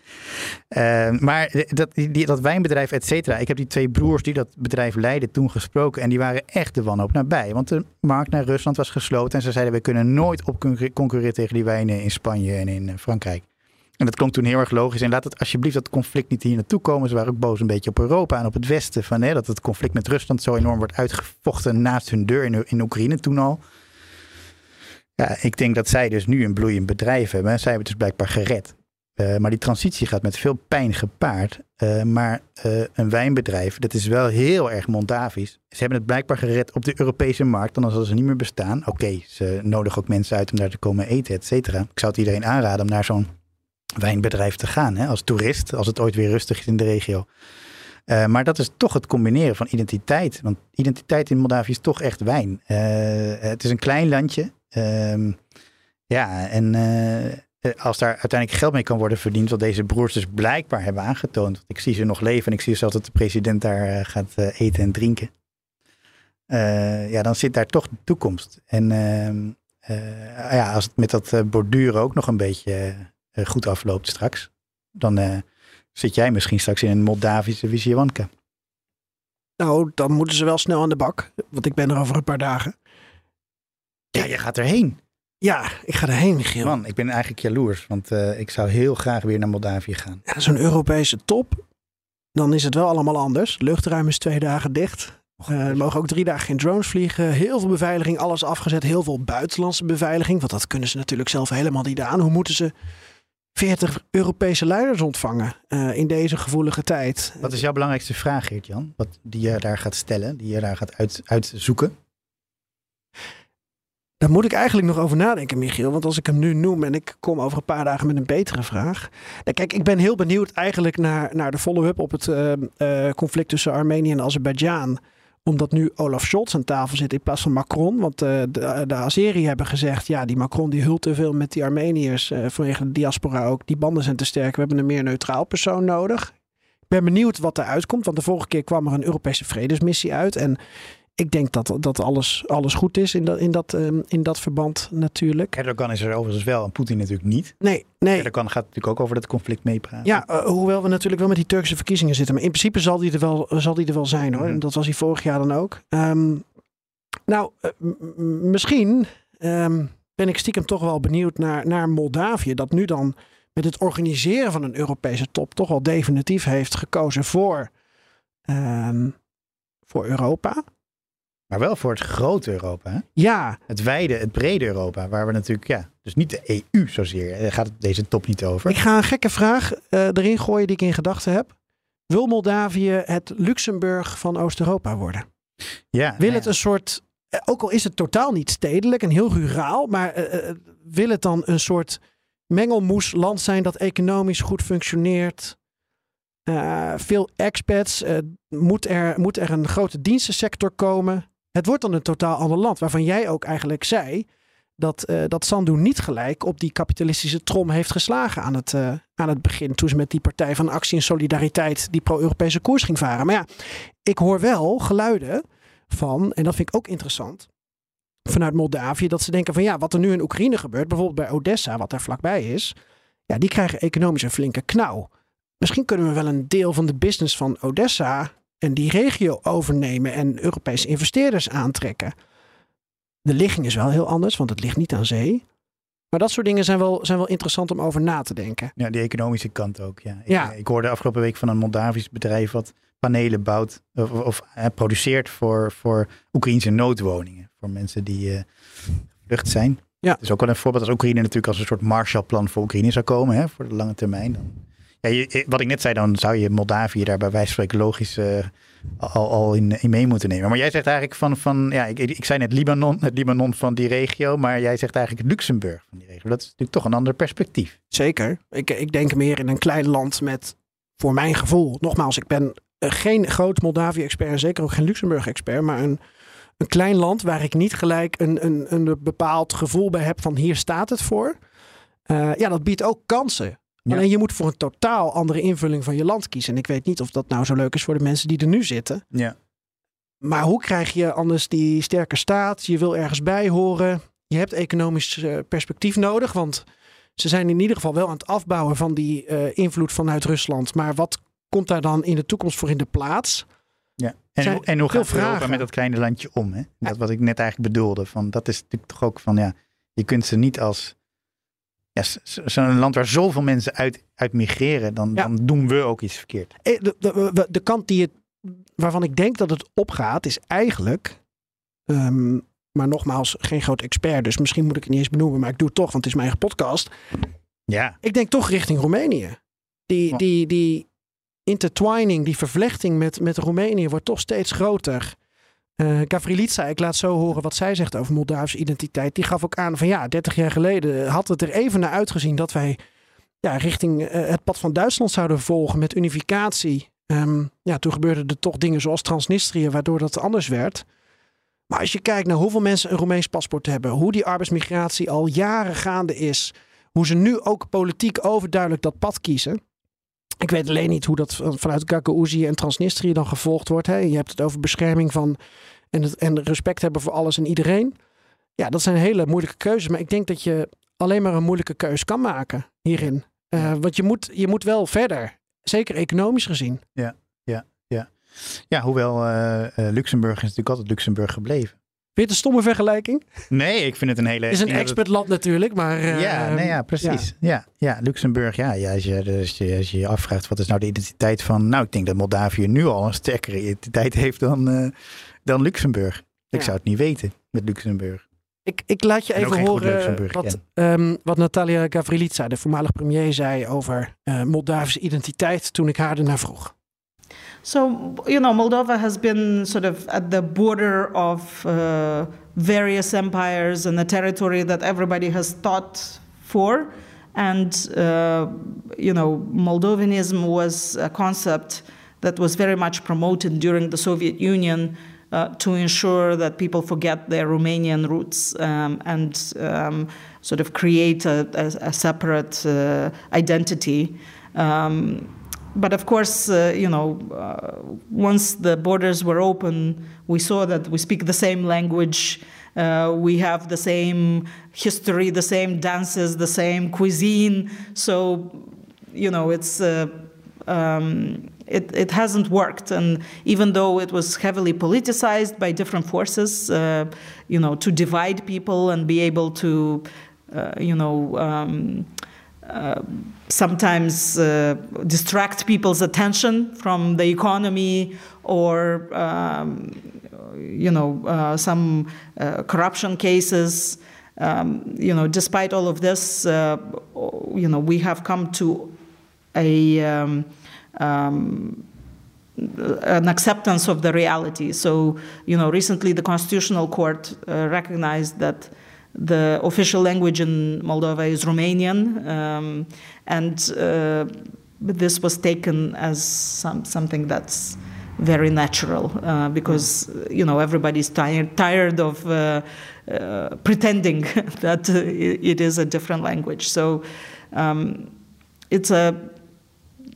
Eh, maar dat, die, dat wijnbedrijf, et cetera. Ik heb die twee broers die dat bedrijf leiden toen gesproken. En die waren echt de wanhoop nabij. Want de markt naar Rusland was gesloten. En ze zeiden, we kunnen nooit op concurre- concurreren tegen die wijnen in Spanje en in eh, Frankrijk. En dat klonk toen heel erg logisch. En laat het alsjeblieft dat conflict niet hier naartoe komen. Ze waren ook boos een beetje op Europa en op het Westen. Van, hè, dat het conflict met Rusland zo enorm wordt uitgevochten naast hun deur in, in Oekraïne toen al. Ja, ik denk dat zij dus nu een bloeiend bedrijf hebben. Zij hebben het dus blijkbaar gered. Eh, maar die transitie gaat met veel pijn gepaard. Eh, maar eh, een wijnbedrijf, dat is wel heel erg Moldavisch. Ze hebben het blijkbaar gered op de Europese markt. Dan als ze niet meer bestaan. Oké, ze nodigen ook mensen uit om daar te komen eten, et cetera. Ik zou het iedereen aanraden om naar zo'n wijnbedrijf te gaan. Hè, als toerist, als het ooit weer rustig is in de regio. Eh, maar dat is toch het combineren van identiteit. Want identiteit in Moldavië is toch echt wijn. Eh, het is een klein landje. Ehm, ja, en eh, als daar uiteindelijk geld mee kan worden verdiend, wat deze broers dus blijkbaar hebben aangetoond. Want ik zie ze nog leven en ik zie zelfs dat de president daar gaat eten en drinken. Ja, dan zit daar toch de toekomst. En ehm, eh, ja, als het met dat borduren ook nog een beetje goed afloopt straks, dan eh, zit jij misschien straks in een Moldavische Wisjewanka. Nou, dan moeten ze wel snel aan de bak. Want ik ben er over een paar dagen. Ja, je gaat erheen. Ja, ik ga erheen, Michiel. Man, ik ben eigenlijk jaloers, want eh, ik zou heel graag weer naar Moldavië gaan. Ja, Zo'n Europese top. Dan is het wel allemaal anders. Luchtruim is twee dagen dicht. Eh, er mogen ook drie dagen geen drones vliegen. Heel veel beveiliging, alles afgezet. Heel veel buitenlandse beveiliging. Want dat kunnen ze natuurlijk zelf helemaal niet aan. Hoe moeten ze 40 Europese leiders ontvangen eh, in deze gevoelige tijd? Wat is jouw belangrijkste vraag, Geert-Jan? Wat die je daar gaat stellen, die je daar gaat uit, uitzoeken? Daar moet ik eigenlijk nog over nadenken, Michiel. Want als ik hem nu noem en ik kom over een paar dagen met een betere vraag. Kijk, ik ben heel benieuwd eigenlijk naar, naar de follow-up op het uh, uh, conflict tussen Armenië en Azerbeidzjan. Omdat nu Olaf Scholz aan tafel zit in plaats van Macron. Want uh, de, de Azeri hebben gezegd, ja, die Macron die hult te veel met die Armeniërs. vanwege de diaspora ook. Die banden zijn te sterk. We hebben een meer neutraal persoon nodig. Ik ben benieuwd wat eruit komt. Want de vorige keer kwam er een Europese vredesmissie uit. En ik denk dat, dat alles, alles goed is in dat, in, dat, um, in dat verband natuurlijk. Erdogan is er overigens wel en Poetin natuurlijk niet. Nee, nee. Erdogan gaat natuurlijk ook over dat conflict meepraten. Ja, uh, hoewel we natuurlijk wel met die Turkse verkiezingen zitten. Maar in principe zal die er wel, zal die er wel zijn hoor. Mm -hmm. Dat was hij vorig jaar dan ook. Um, nou, uh, misschien um, ben ik stiekem toch wel benieuwd naar, naar Moldavië. Dat nu dan met het organiseren van een Europese top toch wel definitief heeft gekozen voor, voor Europa. Maar wel voor het grote Europa. Hè? Ja. Het wijde, het brede Europa. Waar we natuurlijk, ja, dus niet de EU zozeer. Daar gaat het deze top niet over. Ik ga een gekke vraag uh, erin gooien die ik in gedachten heb. Wil Moldavië het Luxemburg van Oost-Europa worden? Ja. Wil nou het een soort, ook al is het totaal niet stedelijk en heel ruraal, maar uh, wil het dan een soort mengelmoesland zijn dat economisch goed functioneert? Uh, veel expats. Uh, moet, er, moet er een grote dienstensector komen? Het wordt dan een totaal ander land. Waarvan jij ook eigenlijk zei dat, uh, dat Sandu niet gelijk op die kapitalistische trom heeft geslagen aan het, aan het begin. Toen ze met die Partij van Actie en Solidariteit die pro-Europese koers ging varen. Maar ja, ik hoor wel geluiden van, en dat vind ik ook interessant, vanuit Moldavië, dat ze denken van ja, wat er nu in Oekraïne gebeurt, bijvoorbeeld bij Odessa, wat daar vlakbij is, ja, die krijgen economisch een flinke knauw. Misschien kunnen we wel een deel van de business van Odessa en die regio overnemen en Europese investeerders aantrekken. De ligging is wel heel anders, want het ligt niet aan zee. Maar dat soort dingen zijn wel, zijn wel interessant om over na te denken. Ja, die economische kant ook. Ja. ja. Ik, ik hoorde afgelopen week van een Moldavisch bedrijf wat panelen bouwt of, of eh, produceert voor, voor Oekraïnse noodwoningen. Voor mensen die uh, vlucht zijn. Ja. Het is ook wel een voorbeeld als Oekraïne natuurlijk als een soort Marshallplan voor Oekraïne zou komen hè, voor de lange termijn. Dan ja, wat ik net zei, dan zou je Moldavië daar bij wijze van spreken logisch uh, al, al in, in, mee moeten nemen. Maar jij zegt eigenlijk van, van ja, ik, ik zei net Libanon, het Libanon van die regio, maar jij zegt eigenlijk Luxemburg van die regio. Dat is natuurlijk toch een ander perspectief. Zeker. Ik, ik denk meer in een klein land met, voor mijn gevoel, nogmaals, ik ben geen groot Moldavië-expert en zeker ook geen Luxemburg-expert, maar een, een klein land waar ik niet gelijk een, een, een bepaald gevoel bij heb van hier staat het voor. Uh, ja, dat biedt ook kansen. Ja. Alleen je moet voor een totaal andere invulling van je land kiezen. En ik weet niet of dat nou zo leuk is voor de mensen die er nu zitten. Ja. Maar hoe krijg je anders die sterke staat? Je wil ergens bij horen. Je hebt economisch uh, perspectief nodig. Want ze zijn in ieder geval wel aan het afbouwen van die uh, invloed vanuit Rusland. Maar wat komt daar dan in de toekomst voor in de plaats? Ja, en, hoe, en hoe gaat Europa met dat kleine landje om? Hè? Dat wat ik net eigenlijk bedoelde. Van, dat is natuurlijk toch ook van ja, je kunt ze niet als ja, zo'n land waar zoveel mensen uit, uit migreren, dan, ja. dan doen we ook iets verkeerd. De, de, de kant die het, waarvan ik denk dat het opgaat, is eigenlijk. Um, maar nogmaals, geen groot expert, dus misschien moet ik het niet eens benoemen, maar ik doe het toch, want het is mijn eigen podcast. Ja. Ik denk toch richting Roemenië. Die, die, die intertwining, die vervlechting met, met Roemenië wordt toch steeds groter. Uh, Gavrilica, ik laat zo horen wat zij zegt over Moldavische identiteit. Die gaf ook aan van ja, 30 jaar geleden had het er even naar uitgezien dat wij ja, richting uh, het pad van Duitsland zouden volgen met unificatie. Um, ja, toen gebeurden er toch dingen zoals Transnistrië, waardoor dat anders werd. Maar als je kijkt naar hoeveel mensen een Roemeens paspoort hebben, hoe die arbeidsmigratie al jaren gaande is, hoe ze nu ook politiek overduidelijk dat pad kiezen. Ik weet alleen niet hoe dat vanuit Gagauzië en Transnistrië dan gevolgd wordt. Hè. Je hebt het over bescherming van en, het, en respect hebben voor alles en iedereen. Ja, dat zijn hele moeilijke keuzes. Maar ik denk dat je alleen maar een moeilijke keuze kan maken hierin. Uh, want je moet, je moet wel verder. Zeker economisch gezien. Ja, ja, ja. Ja, hoewel uh, Luxemburg is natuurlijk altijd Luxemburg gebleven. Je het een stomme vergelijking? Nee, ik vind het een hele... Het is een expertland het... natuurlijk, maar... Uh, ja, nee, ja, precies. Ja. ja, ja, Luxemburg, ja. ja als, je, als, je, als je je afvraagt wat is nou de identiteit van... Nou, ik denk dat Moldavië nu al een sterkere identiteit heeft dan, uh, dan Luxemburg. Ik zou het niet weten met Luxemburg. Ik, ik laat je even horen wat, um, wat Natalia Gavrilica, de voormalig premier, zei over uh, Moldavische identiteit toen ik haar ernaar vroeg. So, you know, Moldova has been sort of at the border of uh, various empires and a territory that everybody has thought for. And, uh, you know, Moldovanism was a concept that was very much promoted during the Soviet Union uh, to ensure that people forget their Romanian roots um, and um, sort of create a, a, a separate uh, identity. Um, but of course, uh, you know, uh, once the borders were open, we saw that we speak the same language. Uh, we have the same history, the same dances, the same cuisine. So, you know, it's uh, um, it, it hasn't worked. And even though it was heavily politicized by different forces, uh, you know, to divide people and be able to, uh, you know. Um, sometimes uh, distract people's attention from the economy or um, you know uh, some uh, corruption cases. Um, you know despite all of this uh, you know we have come to a um, um, an acceptance of the reality. So you know recently the constitutional court uh, recognized that the official language in Moldova is Romanian, um, and uh, this was taken as some, something that's very natural uh, because you know everybody's tired tired of uh, uh pretending that it is a different language. So um, it's a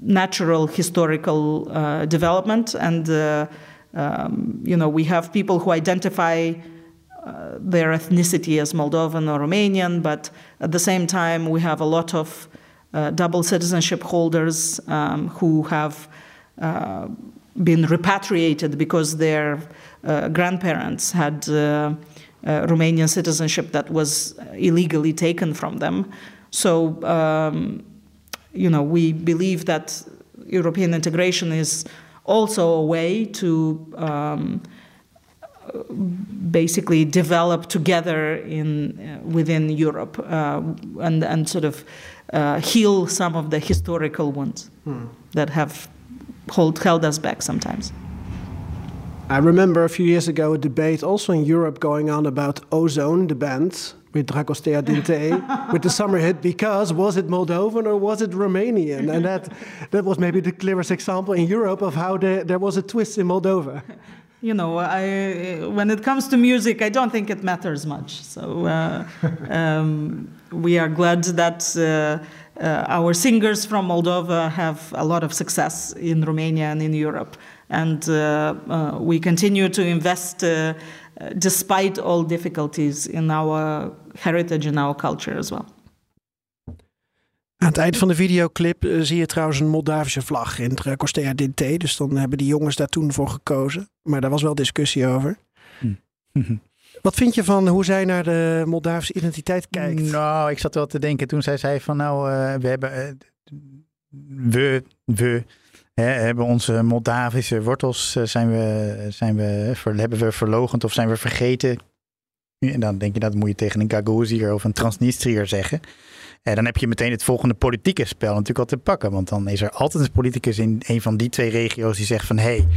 natural historical uh, development, and uh, um, you know we have people who identify uh, their ethnicity as Moldovan or Romanian, but at the same time, we have a lot of uh, double citizenship holders um, who have uh, been repatriated because their uh, grandparents had uh, Romanian citizenship that was illegally taken from them. So, um, you know, we believe that European integration is also a way to um, basically develop together in uh, within Europe uh, and and sort of uh, heal some of the historical wounds hmm. that have hold, held us back sometimes. I remember a few years ago a debate also in Europe going on about Ozone, the band, with Dragostea Dinte, with the summer hit, because was it Moldovan or was it Romanian? And that, that was maybe the clearest example in Europe of how the, there was a twist in Moldova you know, I, when it comes to music, I don't think it matters much. So uh, um, we are glad that uh, uh, our singers from Moldova have a lot of success in Romania and in Europe. And uh, uh, we continue to invest uh, despite all difficulties in our heritage and our culture as well. Aan het eind van de videoclip uh, zie je trouwens een Moldavische vlag in het Costea Dinte. Dus dan hebben die jongens daar toen voor gekozen. Maar daar was wel discussie over. Hm. Wat vind je van hoe zij naar de Moldavische identiteit kijkt? Nou, ik zat wel te denken toen zij zei van nou, uh, we hebben... We, we hè, hebben onze Moldavische wortels, zijn we, zijn we, ver, hebben we verlogend of zijn we vergeten? En dan denk je dat moet je tegen een Gagauzier of een Transnistriër zeggen. En dan heb je meteen het volgende politieke spel natuurlijk al te pakken. Want dan is er altijd een politicus in een van die twee regio's die zegt van... hé, hey,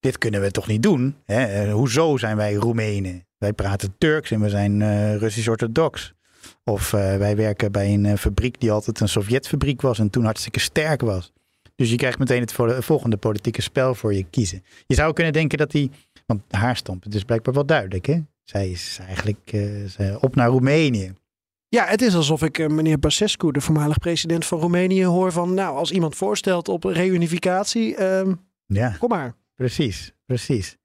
dit kunnen we toch niet doen? Hè? Eh, hoezo zijn wij Roemenen? Wij praten Turks en we zijn uh, Russisch-orthodox. Of uh, wij werken bij een fabriek die altijd een Sovjetfabriek was en toen hartstikke sterk was. Dus je krijgt meteen het volgende politieke spel voor je kiezen. Je zou kunnen denken dat die, want haar standpunt is blijkbaar wel duidelijk. Hè? Zij is eigenlijk op naar Roemenië. Ja, het is alsof ik uh, meneer Basescu, de voormalig president van Roemenië, hoor van, nou, als iemand voorstelt op reunificatie, um, ja, kom maar. Precies, precies.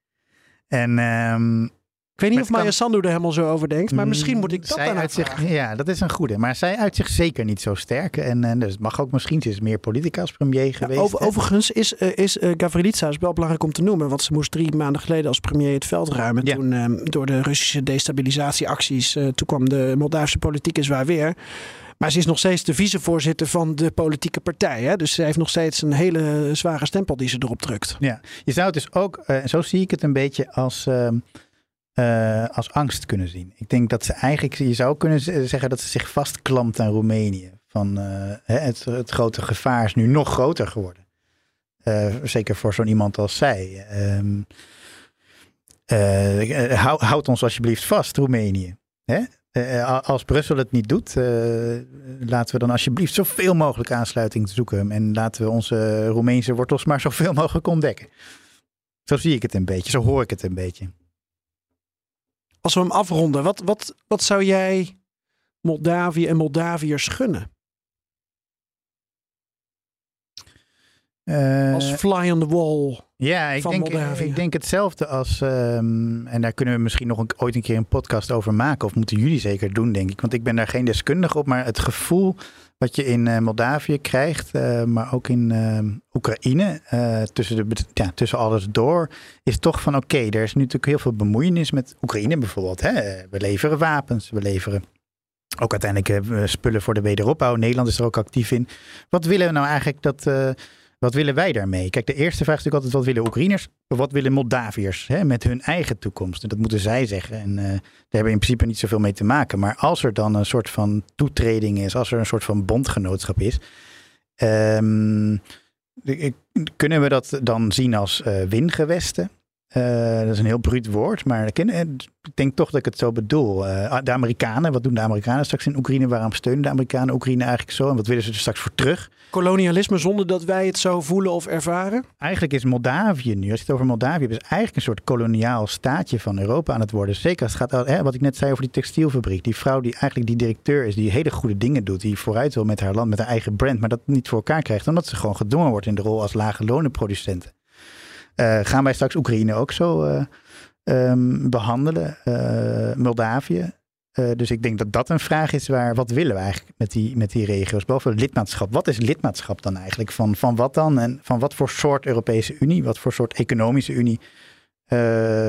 En um, ik weet niet of Maya Sandu er helemaal zo over denkt, maar misschien moet ik dat zij uit zich, Ja, dat is een goede. Maar zij uit zich zeker niet zo sterk. En, en dus het mag ook misschien, ze is meer politica als premier geweest. over, overigens is, uh, is uh, Gavrilitsa is wel belangrijk om te noemen, want ze moest drie maanden geleden als premier het veld ruimen. Toen uh, door de Russische destabilisatieacties, toen kwam de Moldavische politiek is waar weer. Maar ze is nog steeds de vicevoorzitter van de politieke partij. Hè? Dus ze heeft nog steeds een hele zware stempel die ze erop drukt. Ja, je zou het dus ook, zo zie ik het een beetje als ehm, uh, als angst kunnen zien. Ik denk dat ze eigenlijk, je zou kunnen zeggen dat ze zich vastklampt aan Roemenië. Van uh, het, het, grote gevaar is nu nog groter geworden. Eh, zeker voor zo'n iemand als zij. Ehm, eh, eh, hou- houd ons alsjeblieft vast, Roemenië. Hè? Eh, als Brussel het niet doet, eh, laten we dan alsjeblieft zoveel mogelijk aansluiting zoeken. En laten we onze Roemeense wortels maar zoveel mogelijk ontdekken. Zo zie ik het een beetje, zo hoor ik het een beetje. Als we hem afronden, wat, wat, wat zou jij Moldavië en Moldaviërs gunnen? Eh, Als fly on the wall. Ja, ik van denk, Moldavië. ik denk hetzelfde als. ehm, en daar kunnen we misschien nog een, ooit een keer een podcast over maken. Of moeten jullie zeker doen, denk ik. Want ik ben daar geen deskundige op. Maar het gevoel wat je in eh, Moldavië krijgt. eh, maar ook in ehm, Oekraïne. eh, tussen, de, ja, tussen alles door. Is toch van: oké, er is nu natuurlijk heel veel bemoeienis met Oekraïne bijvoorbeeld. Hè? We leveren wapens. We leveren. Ook uiteindelijk eh, spullen voor de wederopbouw. Nederland is er ook actief in. Wat willen we nou eigenlijk dat. Wat willen wij daarmee? Kijk, de eerste vraag is natuurlijk altijd: wat willen Oekraïners? Wat willen Moldaviërs hè, met hun eigen toekomst? En dat moeten zij zeggen. En eh, daar hebben in principe niet zoveel mee te maken. Maar als er dan een soort van toetreding is, als er een soort van bondgenootschap is, ehm, kunnen we dat dan zien als eh, wingewesten? Eh, dat is een heel bruut woord, maar ik denk toch dat ik het zo bedoel. Eh, de Amerikanen, wat doen de Amerikanen straks in Oekraïne? Waarom steunen de Amerikanen Oekraïne eigenlijk zo? En wat willen ze er straks voor terug? Kolonialisme zonder dat wij het zo voelen of ervaren? Eigenlijk is Moldavië nu, als je het over Moldavië hebt, is eigenlijk een soort koloniaal staatje van Europa aan het worden. Zeker als het gaat, hè, wat ik net zei over die textielfabriek. Die vrouw die eigenlijk die directeur is, die hele goede dingen doet, die vooruit wil met haar land, met haar eigen brand, maar dat niet voor elkaar krijgt, omdat ze gewoon gedwongen wordt in de rol als lage lonenproducenten. Eh, gaan wij straks Oekraïne ook zo eh, ehm, behandelen? Eh, Moldavië? Dus ik denk dat dat een vraag is waar, wat willen we eigenlijk met die, met die regio's? Boven lidmaatschap. Wat is lidmaatschap dan eigenlijk? Van, van wat dan? En van wat voor soort Europese Unie? Wat voor soort economische Unie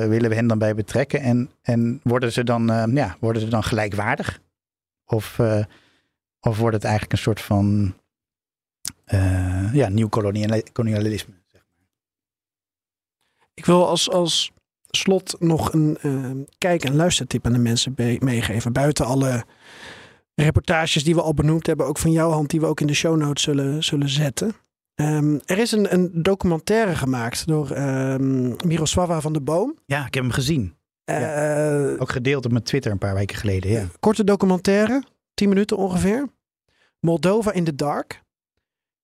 willen we hen dan bij betrekken? En, en worden, ze dan, eh, ja, worden ze dan gelijkwaardig? Of, of wordt het eigenlijk een soort van ja, nieuw kolonialisme? Ik wil als, als slot nog een eh, kijk- en luistertip aan de mensen meegeven. Buiten alle reportages die we al benoemd hebben, ook van jouw hand, die we ook in de show notes zullen, zullen zetten. Ehm, er is een, een documentaire gemaakt door ehm Miroslava van de Boom. Ja, ik heb hem gezien. Eh, Ook gedeeld op mijn Twitter een paar weken geleden. Ja. Korte documentaire, 10 minuten ongeveer. Moldova in the Dark.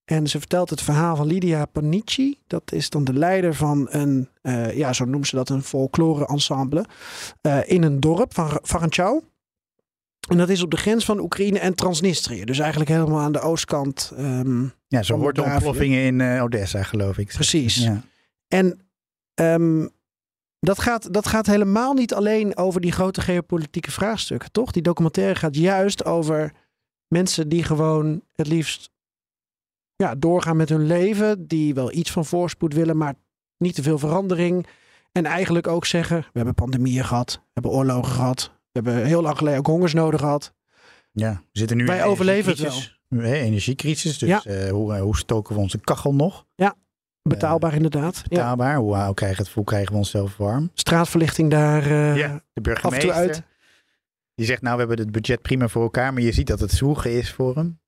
En ze vertelt het verhaal van Lydia Panici. Dat is dan de leider van een, eh, ja, zo noemen ze dat, een folklore ensemble. eh, in een dorp van Varanchau. En dat is op de grens van Oekraïne en Transnistrië. Dus eigenlijk helemaal aan de oostkant. ehm, Ja, zo hoort de ontploffingen in eh, Odessa, geloof ik. Precies. Ja. En ehm, dat, gaat, dat gaat helemaal niet alleen over die grote geopolitieke vraagstukken, toch? Die documentaire gaat juist over mensen die gewoon het liefst ja, doorgaan met hun leven. Die wel iets van voorspoed willen, maar niet te veel verandering. En eigenlijk ook zeggen, we hebben pandemieën gehad, we hebben oorlogen gehad. We hebben heel lang geleden ook hongersnoden gehad. Ja, we zitten nu Wij overleven het. Hè, energiecrisis. Dus Ja. eh, hoe, eh, hoe stoken we onze kachel nog? Betaalbaar inderdaad. Ja. Betaalbaar. Hoe, hoe, krijgen, het, hoe krijgen we onszelf warm? Straatverlichting daar eh, Ja, de burgemeester. af en toe uit. Die zegt, nou, we hebben het budget prima voor elkaar. Maar je ziet dat het zoegen is voor hem.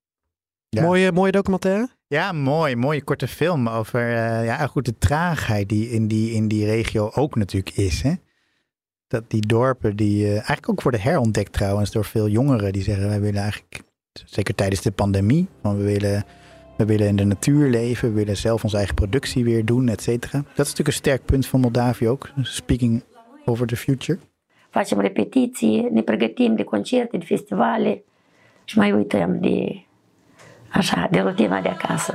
Ja. Mooie, mooie documentaire. Ja, mooi. Mooie korte film over eh, ja, goed, de traagheid die in die, in die regio ook natuurlijk is. Hè? Dat die dorpen, die eh, eigenlijk ook worden herontdekt trouwens door veel jongeren. Die zeggen, wij willen eigenlijk, zeker tijdens de pandemie, van we willen, we willen in de natuur leven. We willen zelf onze eigen productie weer doen, et cetera. Dat is natuurlijk een sterk punt van Moldavië ook. Speaking over the future. Facem repetiții, ne pregătim de concerte, de festivale și mai uităm de, așa, de rutina de acasă.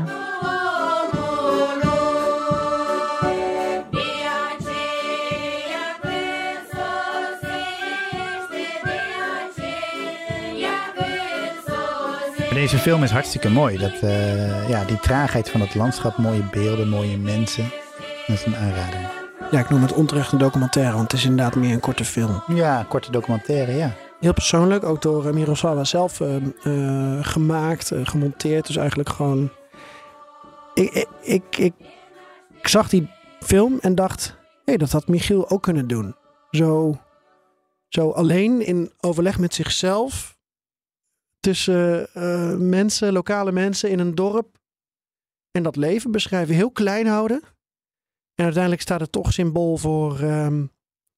Deze film is hartstikke mooi. Dat, eh, ja, die traagheid van het landschap, mooie beelden, mooie mensen. Dat is een aanrader. Ja, ik noem het onterecht een documentaire, want het is inderdaad meer een korte film. Ja, korte documentaire, ja. Heel persoonlijk, ook door eh, Miroslava zelf eh, eh, gemaakt, gemonteerd. Dus eigenlijk gewoon... Ik, ik, ik, zag die film en dacht, hé, dat had Michiel ook kunnen doen. Zo, zo alleen in overleg met zichzelf, tussen mensen, lokale mensen in een dorp. en dat leven beschrijven, heel klein houden. En uiteindelijk staat het toch symbool voor, ehm,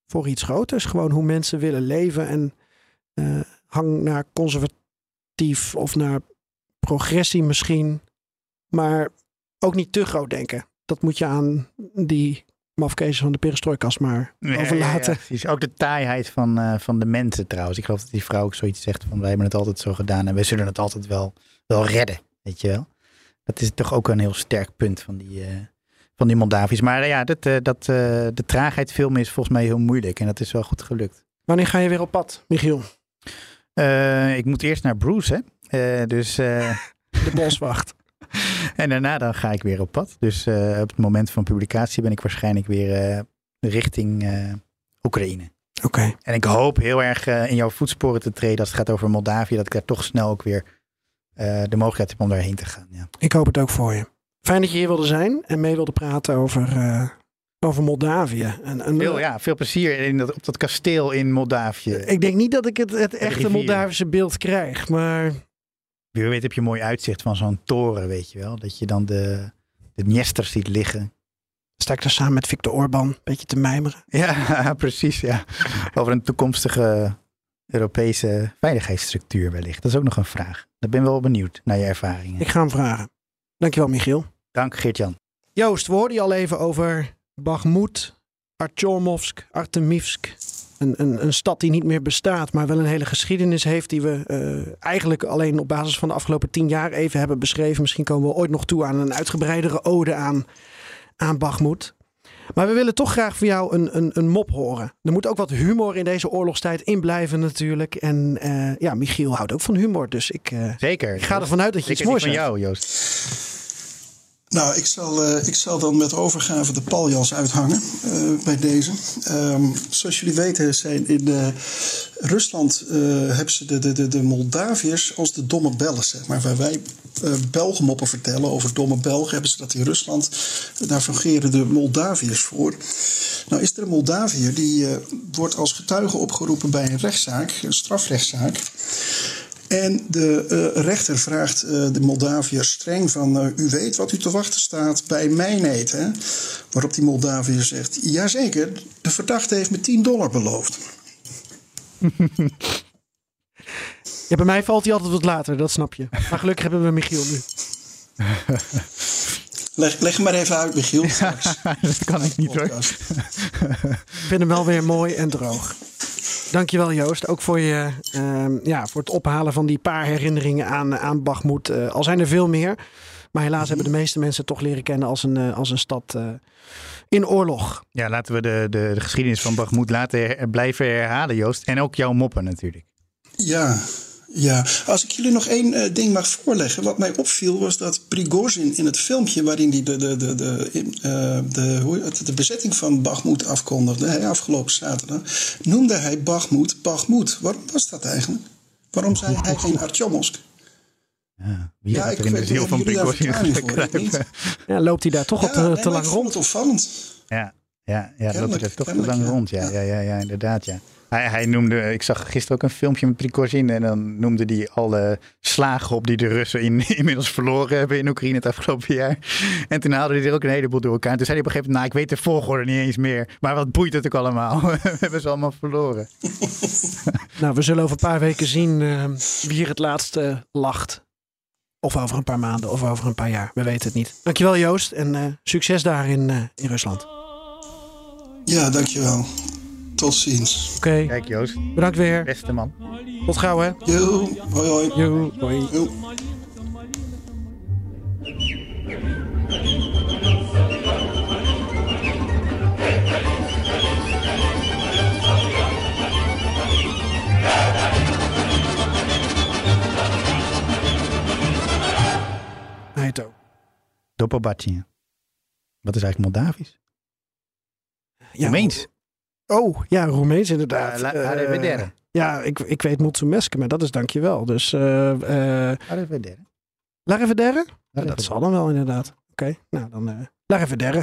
voor iets groters. Gewoon hoe mensen willen leven en eh, hang naar conservatief of naar progressie misschien. Maar ook niet te groot denken. Dat moet je aan die mafkezen van de perestrojkas maar overlaten. ja, ja, precies. Ook de taaiheid van, eh, van de mensen trouwens. Ik geloof dat die vrouw ook zoiets zegt van wij hebben het altijd zo gedaan en wij zullen het altijd wel, wel redden. Weet je wel? Dat is toch ook een heel sterk punt van die, eh, van die Moldaviërs. Maar ja, dat, dat, de traagheid filmen is volgens mij heel moeilijk en dat is wel goed gelukt. Wanneer ga je weer op pad, Michiel? Eh, ik moet eerst naar Bruce, hè? Eh, dus, eh, De boswacht. en daarna dan ga ik weer op pad. Dus op het moment van publicatie ben ik waarschijnlijk weer richting Oekraïne. Oké. En ik hoop heel erg in jouw voetsporen te treden als het gaat over Moldavië. Dat ik daar toch snel ook weer de mogelijkheid heb om daarheen te gaan. Ja. Ik hoop het ook voor je. Fijn dat je hier wilde zijn en mee wilde praten over, over Moldavië. En, en, Veel, ja, veel plezier in dat, op dat kasteel in Moldavië. Ik denk niet dat ik het, het echte. Moldavische beeld krijg, maar Wie weet heb je een mooi uitzicht van zo'n toren, weet je wel. Dat je dan de, de Dniester ziet liggen. sta ik daar samen met Victor Orban een beetje te mijmeren. Ja, precies. Ja. Over een toekomstige Europese veiligheidsstructuur wellicht. Dat is ook nog een vraag. Daar ben ik wel benieuwd naar je ervaringen. Ik ga hem vragen. Dankjewel, Michiel. Dank Geert-Jan. Joost, we hoorden je al even over Bakhmut, Artyomovsk, Artemivsk. Een, een, een stad die niet meer bestaat, maar wel een hele geschiedenis heeft. Die we eh, eigenlijk alleen op basis van de afgelopen tien jaar even hebben beschreven. Misschien komen we ooit nog toe aan een uitgebreidere ode aan, aan Bakhmut. Maar we willen toch graag van jou een, een, een mop horen. Er moet ook wat humor in deze oorlogstijd in blijven natuurlijk. En eh, ja, Michiel houdt ook van humor. Dus ik, eh, Zeker. ik ga ervan uit dat je iets Zeker die moois van jou, Joost. Nou, ik zal, eh, ik zal dan met overgave de paljas uithangen eh, bij deze. Ehm, zoals jullie weten zijn in eh, Rusland hebben ze de, de, de, Moldaviërs als de domme Bellen, zeg maar. Waar wij eh Belgenmoppen vertellen over domme Belgen, hebben ze dat in Rusland. Daar fungeren de Moldaviërs voor. Nou is er een Moldaviër die wordt als getuige opgeroepen bij een rechtszaak, een strafrechtszaak. En de eh, rechter vraagt eh, de Moldaviër streng van... eh, u weet wat u te wachten staat bij mijn hè? Waarop die Moldaviër zegt... jazeker, de verdachte heeft me 10 dollar beloofd. Ja, bij mij valt hij altijd wat later, dat snap je. Maar gelukkig hebben we Michiel nu. Leg, leg hem maar even uit, Michiel. dat kan ik niet hoor. Ik vind hem wel weer mooi en droog. Dankjewel Joost, ook voor, je, ehm, ja, voor het ophalen van die paar herinneringen aan, aan Bagmoed. Eh, al zijn er veel meer, maar helaas hebben de meeste mensen het toch leren kennen als een, eh, als een stad eh, in oorlog. Ja, laten we de, de, de geschiedenis van Bagmoed laten her- blijven herhalen, Joost. En ook jouw moppen natuurlijk. Ja, ja. Als ik jullie nog één eh, ding mag voorleggen. Wat mij opviel was dat Prigozhin in het filmpje... waarin hij de, de, de, de, in, eh, de, hoe, de bezetting van Bakhmut afkondigde... hè, afgelopen zaterdag... noemde hij Bakhmut Bakhmut. Waarom was dat eigenlijk? Waarom zei hij geen Artyomovsk? Ja, wie Ja, ik er in de ziel van Prigozhin? Ja, loopt hij daar toch te, nee, te lang rond? het opvallend. Ja, ja, ja dat Kennelijk, is toch te lang ja. rond. Ja, Ja. ja, ja, ja, inderdaad. Ja. Hij, hij noemde, ik zag gisteren ook een filmpje met Prigozhin en dan noemde hij alle slagen op die de Russen in, inmiddels verloren hebben in Oekraïne het afgelopen jaar. En toen haalde hij er ook een heleboel door elkaar. En toen zei hij op een gegeven moment, nou ik weet de volgorde niet eens meer, maar wat boeit het ook allemaal? We hebben ze allemaal verloren. Nou, we zullen over een paar weken zien eh, wie er het laatste lacht. Of over een paar maanden of over een paar jaar. We weten het niet. Dankjewel Joost en eh, succes daar in, eh, in Rusland. Ja, dankjewel. Tot ziens. Oké, Kijk Joost, bedankt weer. beste man. Tot gauw hè. Yo, hoi hoi. Yo, hoi. Yo. Wat is eigenlijk Moldavisch? Ja, Roemeens. Oh, ja, Roemeens inderdaad. Uh, la, Eh, arrivedere. ja, ik, ik weet Mulțumesc, maar dat is dankjewel. Dus eh eh Arrivedere. Revedere? Ja, dat zal dan wel inderdaad. Oké, nou dan eh La Revedere.